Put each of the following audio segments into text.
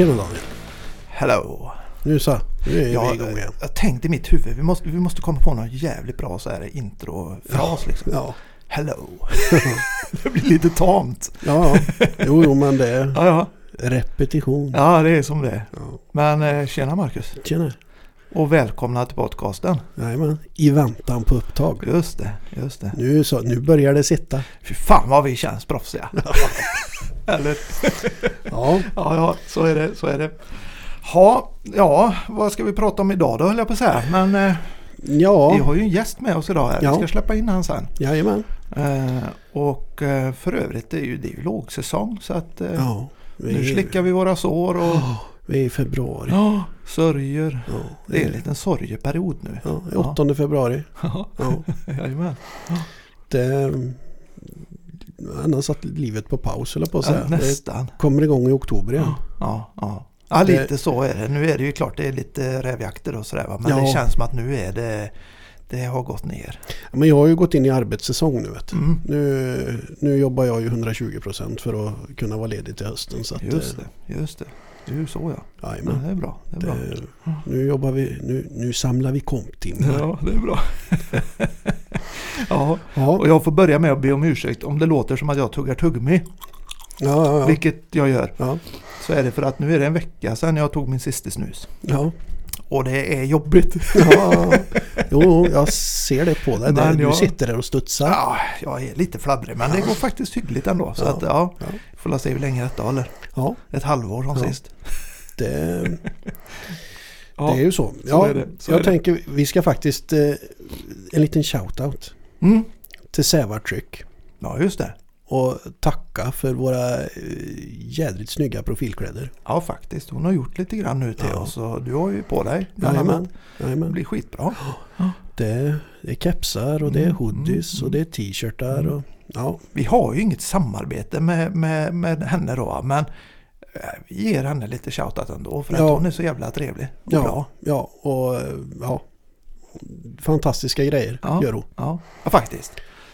Tjena Daniel. Hello! Nu så, nu är Jag, vi igång igen. jag tänkte i mitt huvud, vi måste, vi måste komma på någon jävligt bra så här introfras liksom. Ja, Hello! det blir lite tamt. ja, ja. Jo, jo, men det är Ja, ja. repetition. ja det är som det är. Ja. Men eh, tjena Marcus! Tjena. Och välkomna till podcasten. Jajamän, i väntan på upptag. Just det, just det. Nu, så, nu börjar det sitta. Fy fan vad vi känns proffsiga. Eller? Ja, Ja, ja, så är det, så är det. Ha, ja, vad ska vi prata om idag då höll jag på att säga. Men eh, vi ja, har ju en gäst med oss idag här. Ja. Vi ska släppa in han sen. jajamän. Eh, och eh, för övrigt det är ju, det är ju lågsäsong så att eh, Ja, vi, nu slickar vi våra sår och Ja, vi är i februari. ja, sörjer. Ja, Det är en liten sorgeperiod nu. ja, det är 8 februari. Ja, Ja, jajamän. det... Han satt livet på paus eller på att Ja, säga. Det nästan. kommer igång i oktober igen. Ja, ja. Ja, lite så är det. Nu är det ju klart det är lite rävjakter och sådär? Men Ja. det känns som att nu är det det har gått ner. Men jag har ju gått in i arbetssäsong nu vet du. Mm. Nu, nu jobbar jag ju 120% för att kunna vara ledig till hösten. Så Just eh, det, just det. Det ju så ja. ja Jajamän. det är bra. Det är bra. Det, nu jobbar vi, nu, nu samlar vi komptimmar. Ja, det är bra. ja, Ja, och jag får börja med att be om ursäkt om det låter som att jag tuggar tuggummi. ja, ja. ja. Vilket jag gör. ja, Så är det för att nu är det en vecka sedan jag tog min sista snus. ja. Och det är jobbigt. ja. Jo, jag ser det på dig. Men Du jag- sitter där och studsar. Ja, jag är lite fladdrig men det går faktiskt hyggligt ändå. Så Ja, att ja, ja. får se hur länge detta håller. Ja, Ett halvår som sist. det, det är ju så. så Ja, det, så jag tänker vi ska faktiskt eh, en liten shout-out Mm. till Sävartryck. ja just det. Och tacka för våra eh, jädrigt snygga profilkläder. Ja faktiskt, hon har gjort lite grann nu till Ja. oss och du har ju på dig. bland annat. Det blir skitbra. Det, det är kepsar och det är Mm, hoodies mm, och det är t-shirtar. Och, ja, Vi har ju inget samarbete med, med, med henne då men eh, vi ger henne lite shoutout ändå för att Ja. hon är så jävla trevlig och ja, bra. ja, och eh, ja, fantastiska grejer Ja. gör hon. Ja, ja faktiskt.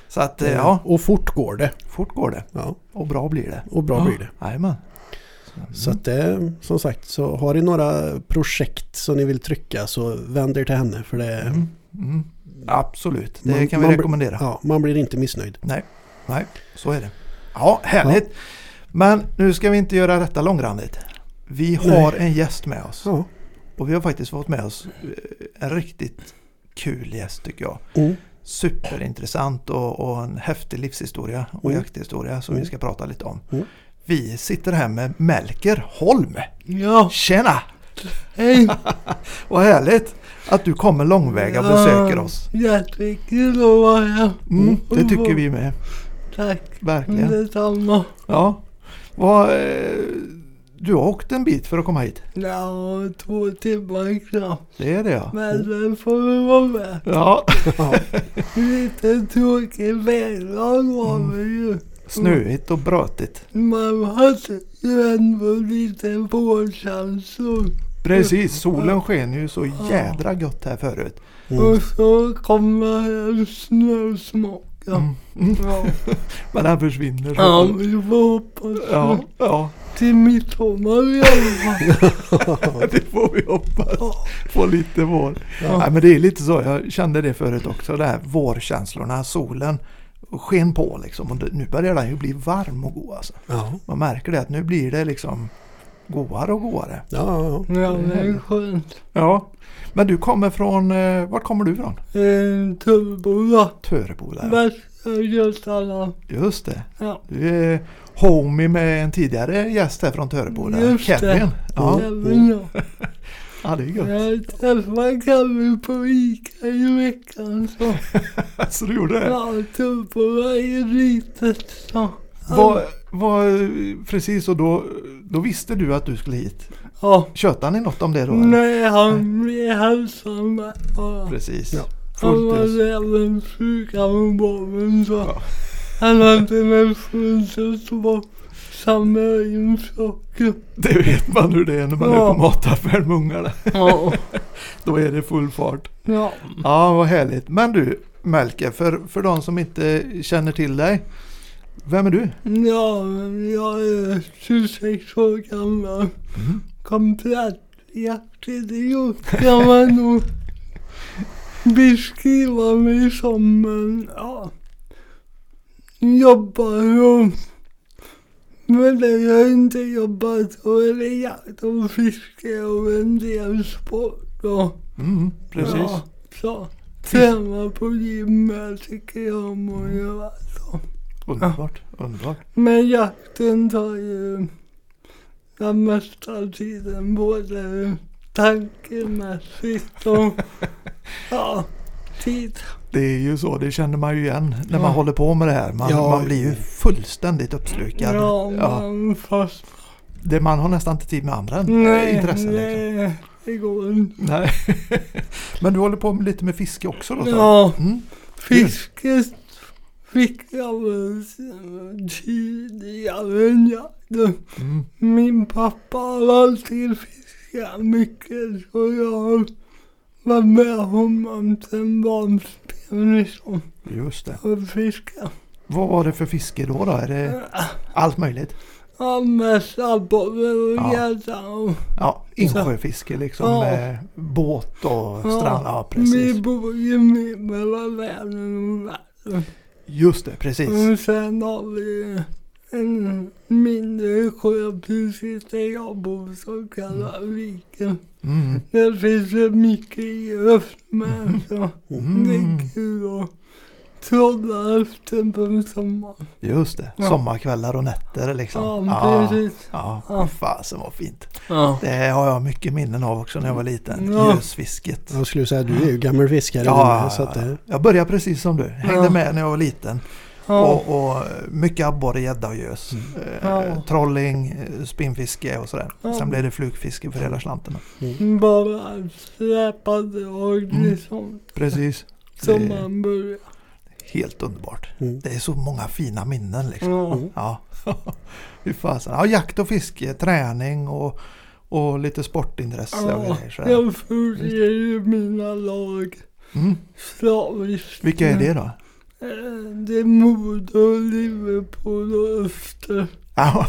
Så att eh, ja, Och fort går det. fort går det Ja, och bra blir det. och bra ja. blir det. Jajamän. Så, Så att det, som sagt, så har ni några projekt som ni vill trycka så vänd er till henne för det mm, mm, absolut, det Man- kan vi rekommendera. ja, man blir inte missnöjd. Nej, så är det. Ja, härligt. Men nu ska vi inte göra detta långrandigt. Vi har en gäst med oss. Ja. Och vi har faktiskt fått med oss eh, en riktigt kul gäst tycker jag. Mm. Superintressant och, och en häftig livshistoria och Mm. jakthistoria som vi ska prata lite om. Vi sitter här med Melker Holm. Ja, Tjena! hej! Vad härligt att du kommer långväga och besöker oss. Jättekul att vara här. Mm, det tycker vi med. Tack Verkligen. detsamma. Ja. Vad, eh, du har åkt en bit för att komma hit. Ja, två timmar knappt. Det är det ja. Men det får vi vara med. Ja. Ja. Lite tråkig väglag var Mm. det ju. Snöigt och brötigt. Man hade ju ändå lite vårkänslor. Precis, solen sken ju så jädra gott här förut. Mm. Och så kommer en snösmocka. Mm. Mm. Ja, Men den försvinner. så. ja vi får hoppas ja, ja, till midsommar i alla fall. det får vi hoppas. Få lite vår. Ja. Nej, men det är lite så, jag kände det förut också, det här vårkänslorna, solen sken på liksom. Och nu börjar den ju bli varm och god alltså. Ja. Man märker det att nu blir det liksom godare och godare. Ja, ja, Ja, det är skönt. Ja. Men du kommer från, eh, vart kommer du ifrån? Eh, Tullboda. Töreboda. ja. Västra Götaland. Just det. Ja. Du är homie med en tidigare gäst här från Töreboda. Just det. Kevin. Ja. Jag. Ja, det är gött. Jag träffade Kalle på Ica i veckan så. Så du gjorde det? Ja, tog på varje litet så. Vad, vad, precis, och då, då visste du att du skulle hit. Ja. Tjötade ni något om det då? eller? Nej, han blev hälsad bara. Precis. Ja. Han var även sjuka med barnen så. Ja. Han hade väl fullt upp samma in socker. Det vet man hur det är när man Ja. är på mataffären med ungarna. Ja. Då är det full fart. Ja. Ja, vad härligt. Men du, Melke, för, för de som inte känner till dig. Vem är du? Ja, jag är 26 år gammal. Mm. Komplett hjärtidiot kan man nog beskriva mig som. Men ja, jobbar och men jag har inte jobbat så är det jakt och fiske och en del sport. Och, Mm, precis. Ja, så träna på gymmet tycker jag om att göra. Så. Underbart, underbart. Men jakten tar ju den mesta tiden både tankemässigt och ja, tid. Det är ju så, det känner man ju igen när man Ja. håller på med det här. Man, Ja. man blir ju fullständigt uppslukad. Ja, Ja. men fast Det, man har nästan inte tid med andra än- nej, intressen. Liksom. nej, det går inte. Nej. Men du håller på med lite med fiske också då? du? Ja, Mm. fisket fick jag väl tidigare jakten. Mm. Min pappa har alltid fiskat mycket så jag har varit med honom sen barnsben liksom. Just det. Och fiskat. Vad var det för fiske då? då? Är det allt möjligt? Ja, mest abborre och Ja. gädda Ja, insjöfiske liksom Ja. med båt och strand. Ja, Vi precis. bor ju mitt mellan världen och världen. Just det, precis. Och sen har vi en mindre sjö precis där jag bor som kallas Viken. Mm. Där finns det mycket öst med så det Mm. är kul att trolla efter på sommaren. Just det, Ja. sommarkvällar och nätter liksom. Ja, precis. Ja, Ja. fasen vad fint. Ja. Det har jag mycket minnen av också när jag var liten. Ja. Gösfisket. Jag skulle säga att du är ju gammal fiskare. Ja, nu, så att det, jag började precis som du. Hängde Ja. med när jag var liten. Ja. Och, och mycket abborre, gädda och gös. Mm. Eh, Ja. Trolling, eh, spinnfiske och sådär. Ja. Sen blev det flugfiske för hela slanten. Bara släpade och Mm. liksom Precis. som man börjar. Helt underbart. mm. Det är så många fina minnen liksom. Ja. Mm. Ja, fasen. ja jakt och fiske, träning och, och lite sportintresse och Ja, grejer. sådär. jag följer ju mina lag Mm. slaviskt. Vilka är det då? Eh, Det är Modo, Liverpool och Öster. Ja,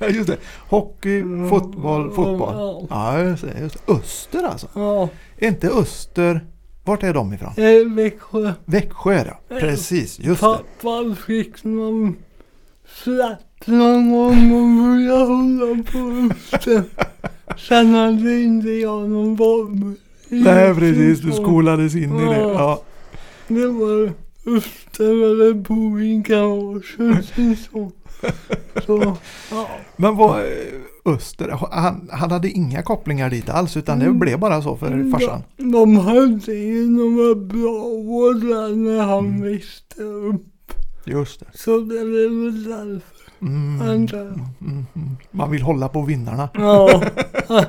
just det. Hockey, fotboll, fotboll. Ja. Ja, just det, just det. Öster alltså. Ja, Är inte Öster, vart är de ifrån? eh, Växjö. Växjö det. Ja. Precis, just det. Pappa fick någon slätt någon gång och började hålla på Öster. Sen hade inte jag någon val. Nej, precis. Du skolades in i det. Ja. Det var Öster eller Boinggaraget. Så. ja. Men vad, Öster, han, han hade inga kopplingar dit alls utan det Mm. blev bara så för farsan? De, de hade ju några bra år där när han Mm. växte upp. Just det. Så det är väl därför. Mm. Mm, mm, mm. Man vill hålla på vinnarna. Ja.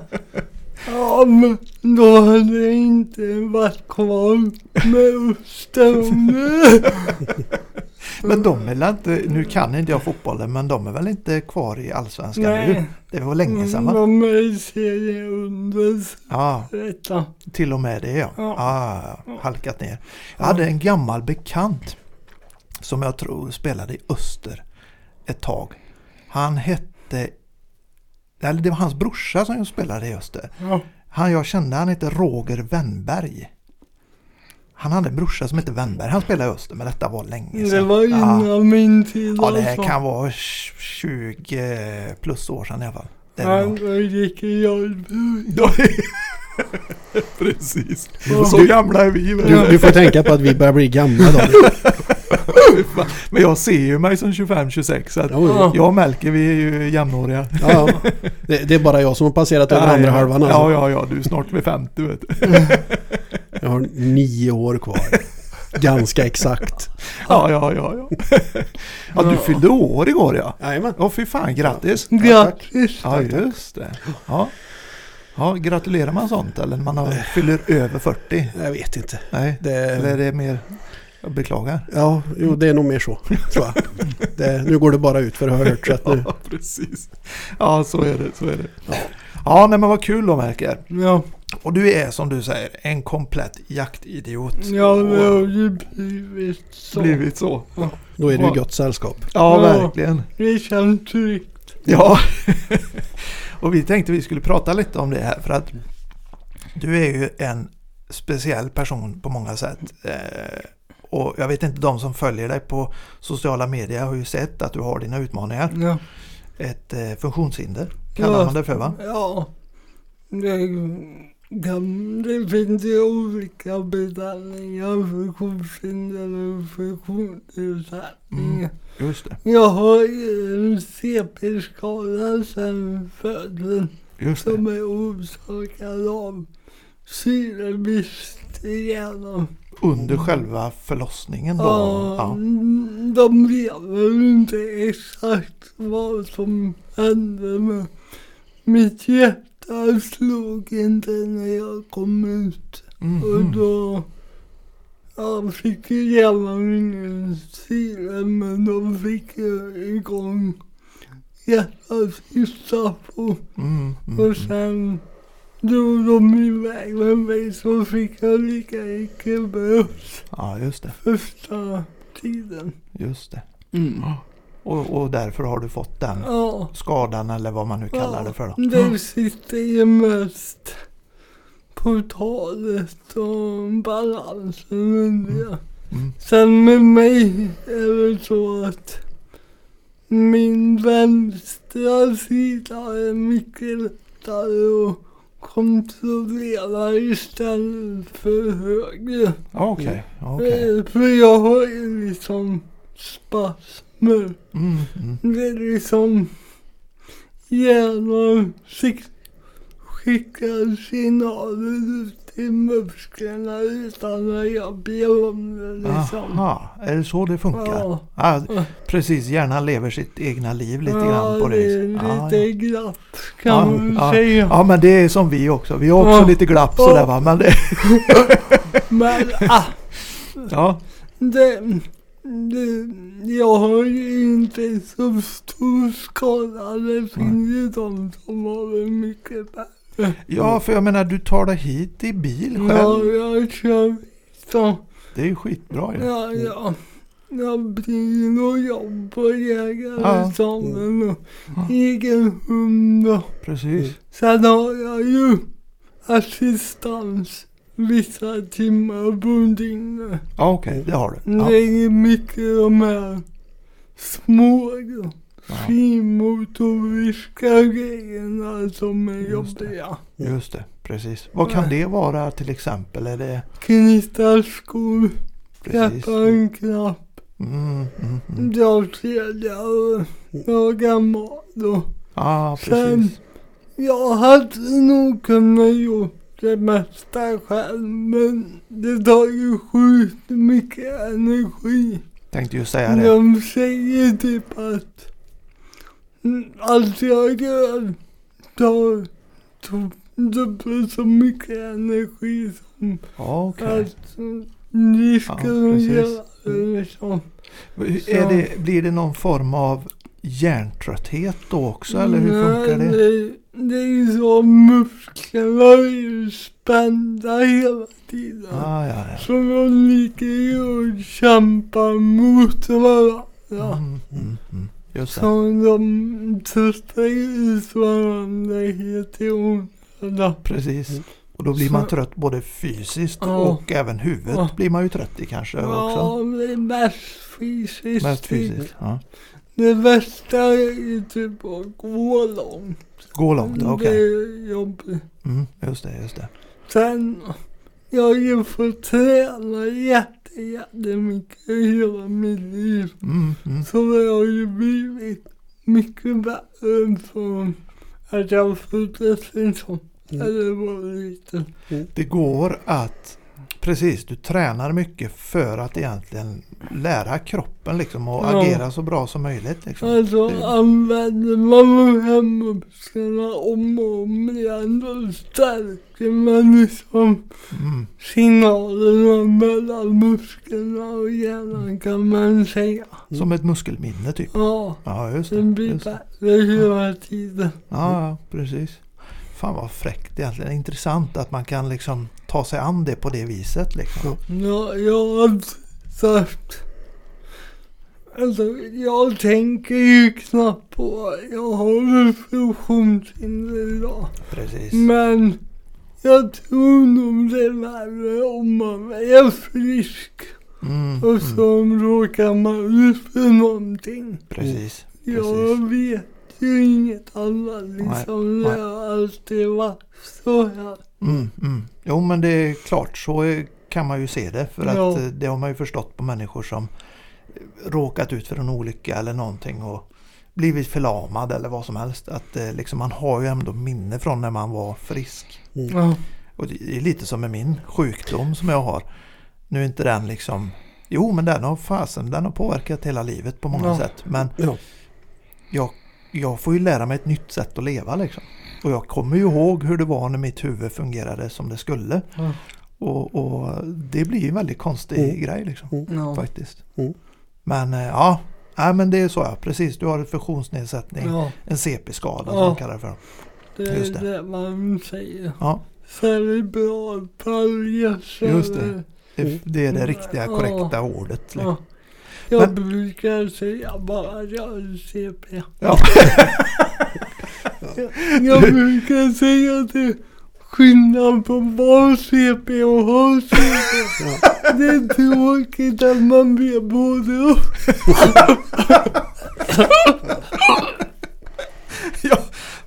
ja, men då hade jag inte varit kvar med Öster det. Men de är väl inte, nu kan inte jag fotbollen, men de är väl inte kvar i Allsvenskan nu? Det var länge sedan va? de är i serien under Ja, detta. till och med det ja. Ja. ja, halkat ner. Jag hade en gammal bekant som jag tror spelade i Öster ett tag. Han hette, eller det var hans brorsa som spelade i Öster. Ja. Han jag kände, han hette Roger Wennberg. Han hade en brorsa som hette Wennberg. Han spelade i Öster, men detta var länge sedan. Det var ja. innan min tid ja, det alltså. kan vara 20 plus år sedan i alla fall. Han gick i Jarlby. Ja, Precis. Ja. Så gamla är vi. Du, du får tänka på att vi börjar bli gamla då. Men jag ser ju mig som 25-26 så. Ja. jag Melker vi är ju jämnåriga. Ja, ja. Det, det är bara jag som har passerat över andra halvan. Alltså. Ja, ja, ja, du är snart vid 50 vet du. Jag har nio år kvar. Ganska exakt. Ja, ja, ja. Ja, ja du fyllde år igår ja. Jajamän. Åh fy fan, grattis. Grattis. Ja, just det. Ja. Ja, gratulerar man sånt eller när man har, fyller över 40? Jag vet inte. Nej, eller är Det, det mer, jag beklagar. ja, jo, det är nog mer så, tror jag. Det, nu går det bara ut för har jag hört. Så att nu, Ja, precis. Ja, så är det. Så är det. Ja, nej, men vad kul då märker. Ja, Och du är som du säger en komplett jaktidiot. ja det har ju blivit så. blivit så. då är det ju gott sällskap. Ja, Ja. verkligen. Det känns tryggt. Ja. och vi tänkte vi skulle prata lite om det här för att du är ju en speciell person på många sätt. Eh, och jag vet inte, de som följer dig på sociala medier har ju sett att du har dina utmaningar. Ja. Ett eh, funktionshinder kallar Ja. man det för va? Ja. Det, kan, det finns ju olika benämningar för funktionshinder och funktionsnedsättning. Mm. Just det. Jag har en CP-skada sedan födseln som är orsakad av syrebrist i hjärnan. Under själva förlossningen då? Ja, Ja. de vet väl inte exakt vad som hände men mitt hjärta slog inte när jag kom ut. Och Mhm. då jag fick ju hjärnan ingen syre men de fick igång hjärtats station. Mm, mm, Och mm. sen drog de iväg med mig så fick jag lika mycket bröst Ja, just det. första tiden. Just det. Och, och därför har du fått den Ja. skadan eller vad man nu kallar det för då. Det sitter ju mest på talet och balansen under jag. Mm. Sen med mig är det så att min vänstra sida är mycket lättare att kontrollera istället för höger. Ja, Okej, okej. Eh, För jag har ju liksom spasmer. Mm, mm. Det är liksom hjärnan skick- skickar signaler ut till musklerna utan att jag ber om det liksom. Aha, är det så det funkar? Ja. Ja, precis, hjärnan lever sitt egna liv lite grann på det det är. Ja, lite ja. glapp kan Ja, man ja. säga. ja, men det är som vi också. Vi har också Ja. lite glapp Ja. sådär va. Men det, Men ah, ja, det, jag har ju inte så stor skada. Det finns ju de som har det mycket värre. ja, för jag menar du tar dig hit i bil Ja, själv. jag kör så. Det är ju skitbra ju. Ja, ja. Jag blir nog jobb på Ja. jägarexamen och egen hund och Precis. sen har jag ju assistans vissa timmar på dygnet. Ja, okej, det har du. Det Ja. är mycket de här små finmotoriska grejerna som är Just det. jobbiga. Just det, precis. Vad kan det vara till exempel? Är det Knyta skor, släppa en knapp, Mm, mm, mm. dra kedjor, laga mat och Ja, Sen- precis. Jag hade nog kunnat gjort det mesta själv men det tar ju sjukt mycket energi. Tänkte ju säga det. De säger typ att allt jag gör tar dubbelt så mycket energi som Ja, okej. att ni Ja, skulle precis. göra liksom. Är det, blir det någon form av hjärntrötthet då också eller hur funkar det? Det? Är ju så musklerna är ju spända hela tiden. Ah, ja, ja. Så de ligger ju och kämpar mot varandra. Mm, mm, mm. Just det. Så de tröttar ut varandra helt i onödan. Precis. Och då blir man Så- trött både fysiskt Ja. och även huvudet Ja. blir man ju trött i kanske också. Ja, det är mest fysiskt. Mest fysiskt. Ja. Det värsta är typ att gå långt. Gå långt, okej. Det är jobbigt. Mm, just det, just det. Sen, jag har ju fått träna jätte, jättemycket i hela mitt liv. Mm, mm. Så det har ju blivit mycket bättre från att jag föddes liksom. Mm. Eller var liten. Det går att, precis, du tränar mycket för att egentligen lära kroppen liksom och Ja. agera så bra som möjligt. Liksom. Alltså Det- använder man de här musklerna om och om igen då stärker man liksom Mm. signalerna mellan musklerna och hjärnan kan man säga. Som ett muskelminne typ. Ja, Ja, just det. det blir Just bättre hela tiden. Ja, ja, precis. Fan vad fräckt egentligen. Intressant att man kan liksom ta sig an det på det viset. Liksom. Ja, jag sagt Alltså jag tänker ju knappt på att jag har ett funktionshinder idag. Precis. Men jag tror nog det är värre om man är frisk Mm, och mm, så råkar man ut för någonting. precis. Jag vet ju inget annat liksom. nej. Det har alltid varit så här. Mm, mm. Jo men det är klart, så kan man ju se det. För Ja. att eh, det har man ju förstått på människor som eh, råkat ut för en olycka eller någonting och blivit förlamad eller vad som helst. Att eh, liksom, man har ju ändå minne från när man var frisk. Ja. Och det är lite som med min sjukdom som jag har. Nu är inte den liksom Jo men den har fasen, den har påverkat hela livet på många Ja. sätt. Men Ja. jag, jag får ju lära mig ett nytt sätt att leva liksom. Och jag kommer ju ihåg hur det var när mitt huvud fungerade som det skulle. Ja. Och, och det blir ju en väldigt konstig Mm. grej liksom. Ja. Faktiskt. Mm. Men eh, ja, Nej, men det är så ja. Precis, du har en funktionsnedsättning. Ja, En CP-skada som Ja. man kallar det för. det Just är det. det man säger. Ja, Cerebral paljas. Just det. det, Mm. det är det riktiga Ja. korrekta ordet. Liksom. Ja. Jag Men- brukar säga bara att jag är CP. Ja. Jag brukar säga att det skillnad på vara CP och ha CP. Det är tråkigt att man blir både och. ja,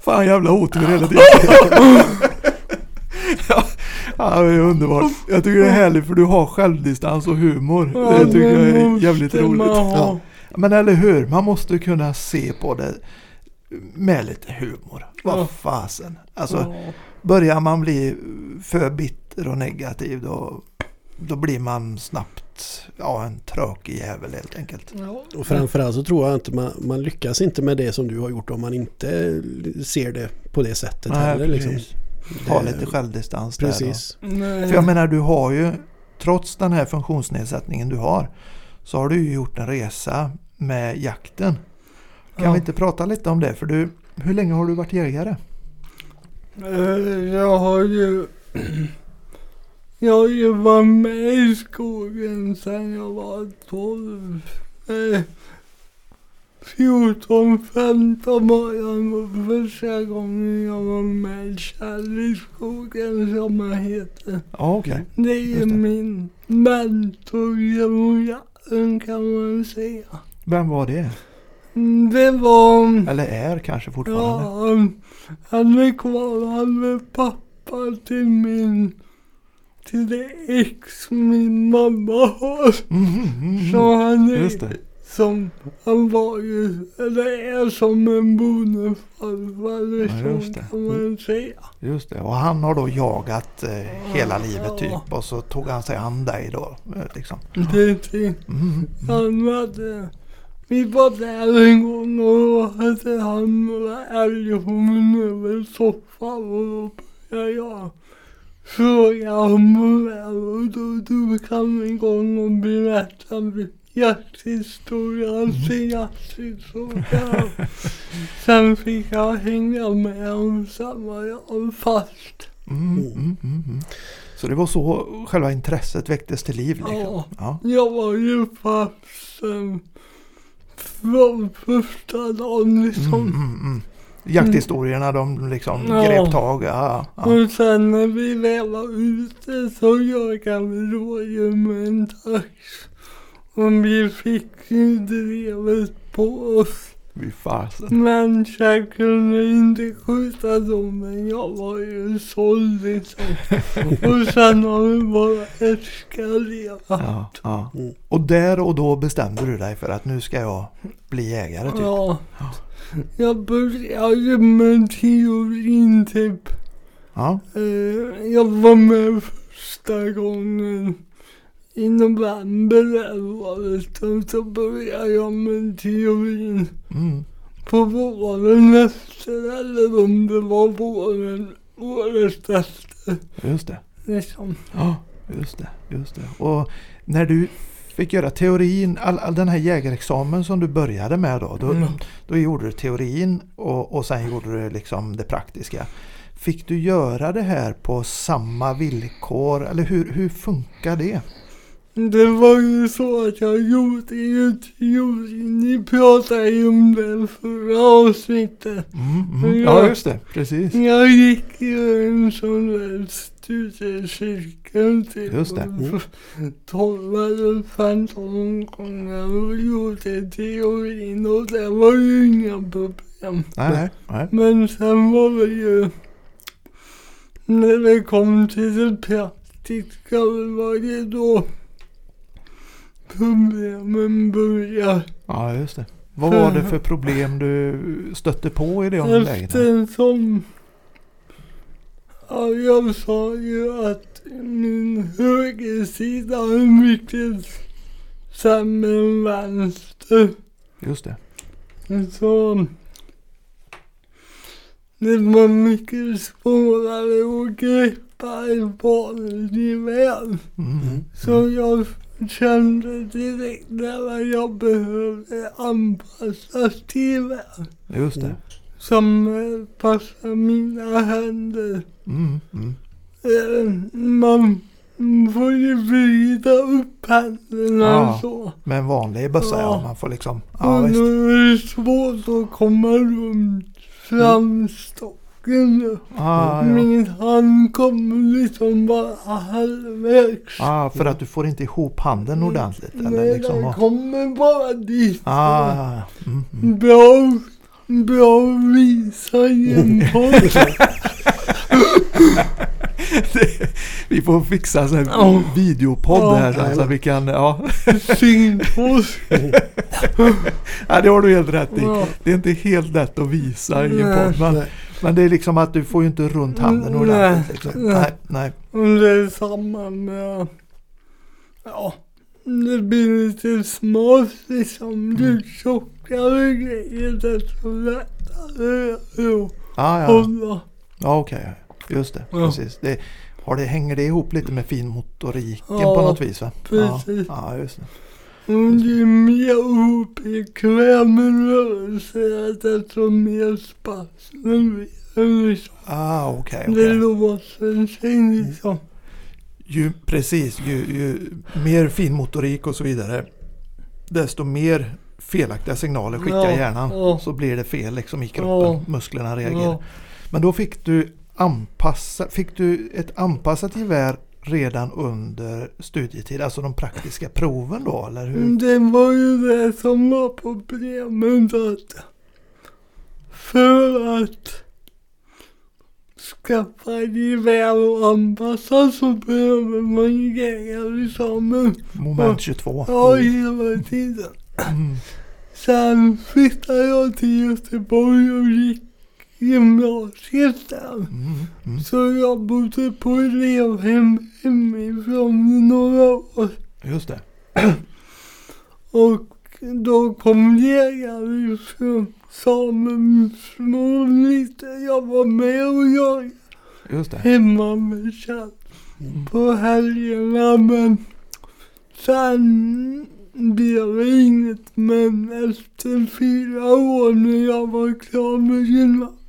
fan jävla otur hela tiden. ja, ja, det är underbart. Jag tycker det är härligt för du har självdistans och humor. Ja, det tycker jag är jävligt roligt. Ja. Men eller hur, man måste kunna se på det med lite humor. Vad Ja. fasen. Alltså Ja. börjar man bli för bitter och negativ då, då blir man snabbt ja, en tråkig jävel helt enkelt. Och framförallt så tror jag inte man, man lyckas inte med det som du har gjort om man inte ser det på det sättet heller. Liksom. Precis. Ta lite självdistans där. då. Precis. För jag menar du har ju, trots den här funktionsnedsättningen du har, så har du ju gjort en resa med jakten. Kan Ja. vi inte prata lite om det? För du, hur länge har du varit jägare? Eh, Jag har ju... Jag har ju varit med i skogen sedan jag var 12. Eh, 14, 15 var jag första gången jag var med i skogen som han heter. Ja, okej. Det är det. min mentor kan man säga. Vem var det? Mm, Det var... Eller är kanske fortfarande? Ja, han är kvar. Han är pappa till min... Till det ex min mamma har. Mm, mm, mm. Så han är Just det. Som... Han var ju... Eller är som en bonusfarfar. Ja, så just det. kan man säga. Just det. Och han har då jagat eh, hela livet Ja. typ och så tog han sig an dig då. eh, Liksom. Det är till... Mm, mm. Han hade... Vi var där en gång och då hade han några älghorn över soffan och då började jag fråga om det och då drog han igång och berättade jakthistorien till jakthistorien. Sen fick jag hänga med sen var jag fast. Mm, mm, mm, mm. Så det var så själva intresset väcktes till liv? Liksom. Ja. Ja. Jag var ju fast sen från första dagen liksom. Mm, mm. Jakthistorierna de liksom Ja. grep tag. Ja, ja. Och sen när vi väl var ute så jagade vi rådjur med en tax. Och vi fick ju drevet på oss. Fy fasen. Men jag kunde inte skjuta dem men jag var ju såld liksom. Och sen har vi bara eskalerat. Ja, ja. Och där och då bestämde du dig för att nu ska jag bli jägare typ? Ja. Jag började med teorin typ. Ja. Eh, jag var med första gången i november. Och så började jag med teorin Mm. på våren efter eller om det var våren året efter. Just det. Liksom. Ja, just det. Just det. Och när du fick göra teorin, all, all den här jägarexamen som du började med då. Då, Mm. då gjorde du teorin och, och sen gjorde du liksom det praktiska. Fick du göra det här på samma villkor? Eller hur, hur funkar det? Det var ju så att jag gjorde teorin. Ni pratade ju om det förra avsnittet. Mm, mm. Ja, just det. Precis. Jag gick ju en sån där studiecirkel typ. Just det. Mm. 12 eller 15 gånger och gjorde teorin och det var ju inga problem. Nej, nej. Men sen var det ju när det kom till det praktiska var det då problemen började. Ja, just det. Vad var det för problem du stötte på i det läget? Eftersom ja, jag sa ju att min högersida är mycket sämre än vänster. Just det. Så det var mycket svårare att greppa ett vanligt gevär. Mm. Så jag kände direkt när jag behövde anpassas till. Just det. Som eh, passar mina händer. Mm. Mm. Eh, Man får ju vrida upp händerna Ja. så. Med en vanlig bössa ja. Ja. Man får liksom. Ja, och då är det svårt att komma runt framstocken. Nu. Ah, ja. Min hand kommer liksom bara halvvägs. ah, för att du får inte ihop handen ordentligt. Eller Nej, liksom. den och- kommer bara dit. Ah. Mm, mm. Bra, bra visa jämfört. Det- vi får fixa en Ja. videopodd här sen, så att vi kan, ja. Ja. Det har du helt rätt i. Det är inte helt lätt att visa i en podd. Men, det är liksom att du får ju inte runt handen Mm, ordentligt. nej. Liksom. Nej. Nej, det är samma med, ja, det blir lite smart liksom. Ju tjockare grejer desto lättare att Ah, ja, hålla. ja okej. Just det, Ja. precis. Det, har det, hänger det ihop lite med finmotoriken Ja, på något vis? Va? precis. Ja, ja, just det. Och ju mer obekväm rörelse är desto mer spasmer det liksom. Ah, okej. Det okej. låser sig liksom. Ju, precis, ju, ju mer finmotorik och så vidare. Desto mer felaktiga signaler skickar Ja, hjärnan. ja. Så blir det fel liksom i kroppen. Ja. Musklerna reagerar. Men då fick du anpassa, fick du ett anpassat gevär redan under studietid? Alltså de praktiska proven då eller hur? Det var ju det som var problemet att för att skaffa gevär och anpassa så behöver man jägarexamen. Moment 22. Ja, hela tiden. Mm. Sen flyttade jag till Göteborg och gick gymnasiet där. Mm. Mm. Så jag bodde på elevhem hemifrån några år. Just det. Och då kom jägare från Samuelsmål lite. Jag var med och jagade Just det. hemma med Kjell Mm. på helgerna. Men sen blev det inget. Men efter fyra år när jag var klar med gymnasiet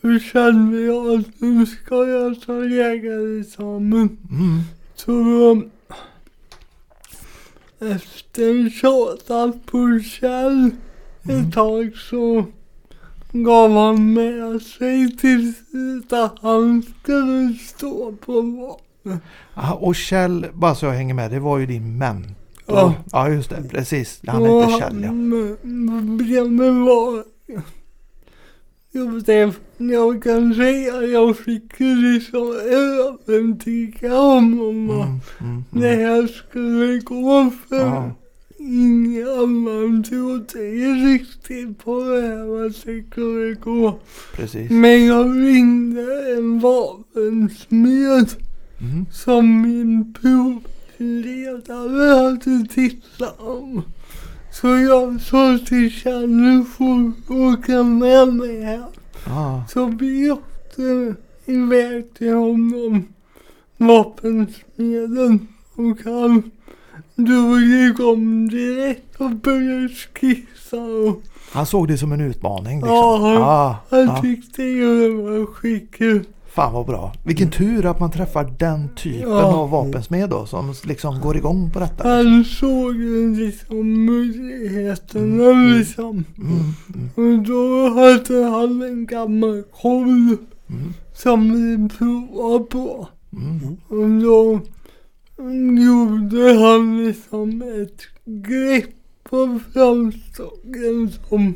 så kände jag att nu ska jag ta jägarexamen. Mm. Så efter tjatat på Kjell Mm. ett tag så gav han med sig till att han skulle stå på vapnet. Aha, och Kjell, bara så jag hänger med, det var ju din mentor Ja. ja, just det. Precis. Han hette Kjell, ja. Var... Jag, det, jag kan säga att jag fick liksom övertyga honom Mm, mm, mm. här skulle gå för Ja, ingen annan trodde riktigt på det här att det skulle gå. precis. Men jag ringde en vapensmed Mm. som min provledare hade tittat om. Så jag sa till Kjell, nu får du åka med mig här. Ja, Så vi åkte iväg till honom, vapensmeden. Och han drog igång direkt och började skissa. Och han såg det som en utmaning liksom. Ja, ja, han ja. tyckte ju det var skitkul. Fan vad bra. Vilken tur att man träffar den typen Ja. av vapensmed då som liksom går igång på detta. Han såg ju liksom möjligheterna Mm. liksom. Mm, mm, Och då hade han en gammal kolv mm, som vi provade på. mm. Och då gjorde han liksom ett grepp på framstocken som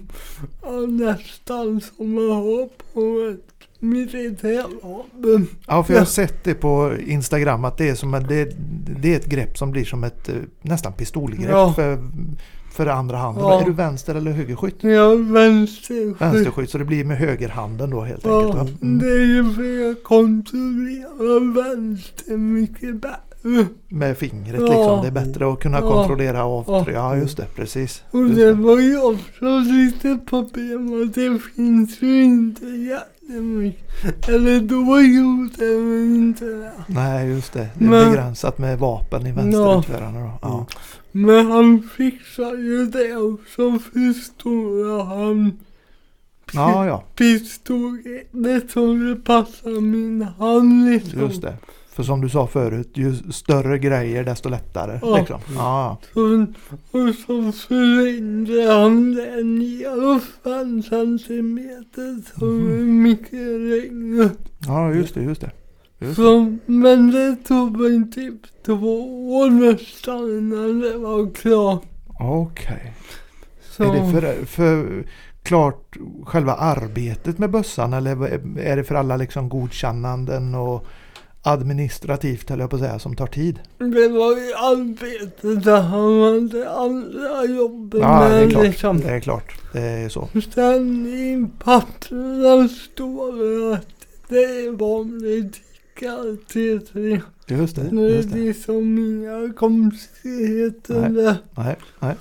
nästan som att ha på ett militärvapen. Ja, för jag har Ja. sett det på Instagram att det är, som det, det är ett grepp som blir som ett eh, nästan pistolgrepp Ja. för, för andra handen. Ja. Är du vänster eller högerskytt? Jag vänsterskytt. Vänsterskytt, så det blir med högerhanden då helt Ja, enkelt. Mm. det är ju för jag kontrollerar vänster mycket bättre. Med fingret Ja. liksom. Det är bättre att kunna Ja. kontrollera av. Ja. Ja, just det. Precis. Och det var ju också lite problem att det finns ju inte jättemycket. Eller då gjorde det inte. Nej, just det. Det är Men- begränsat med vapen i vänsterutförarna då. Ja. Men han fixar ju det och så förstorar han ja, ja. pistolet det passar min hand liksom. Just det. För som du sa förut, ju större grejer desto lättare. Ja. Liksom. Ja, Så, och så förlängde han det ner fem centimeter så är mycket längre. ja, just det. Just det. Just. Så, men det tog mig typ två år nästan innan det var klart. Okej. Så, Är det för, för klart själva arbetet med bössan eller är det för alla liksom godkännanden och administrativt höll jag på att säga som tar tid? det var ju arbetet där han hade andra jobb Ja, det är klart. liksom. Det är klart. Det är så. Sen i papperna står det att det är vanlig tickar T3. Just det. Det är Just det. liksom inga konstigheter Nej. Nej, nej.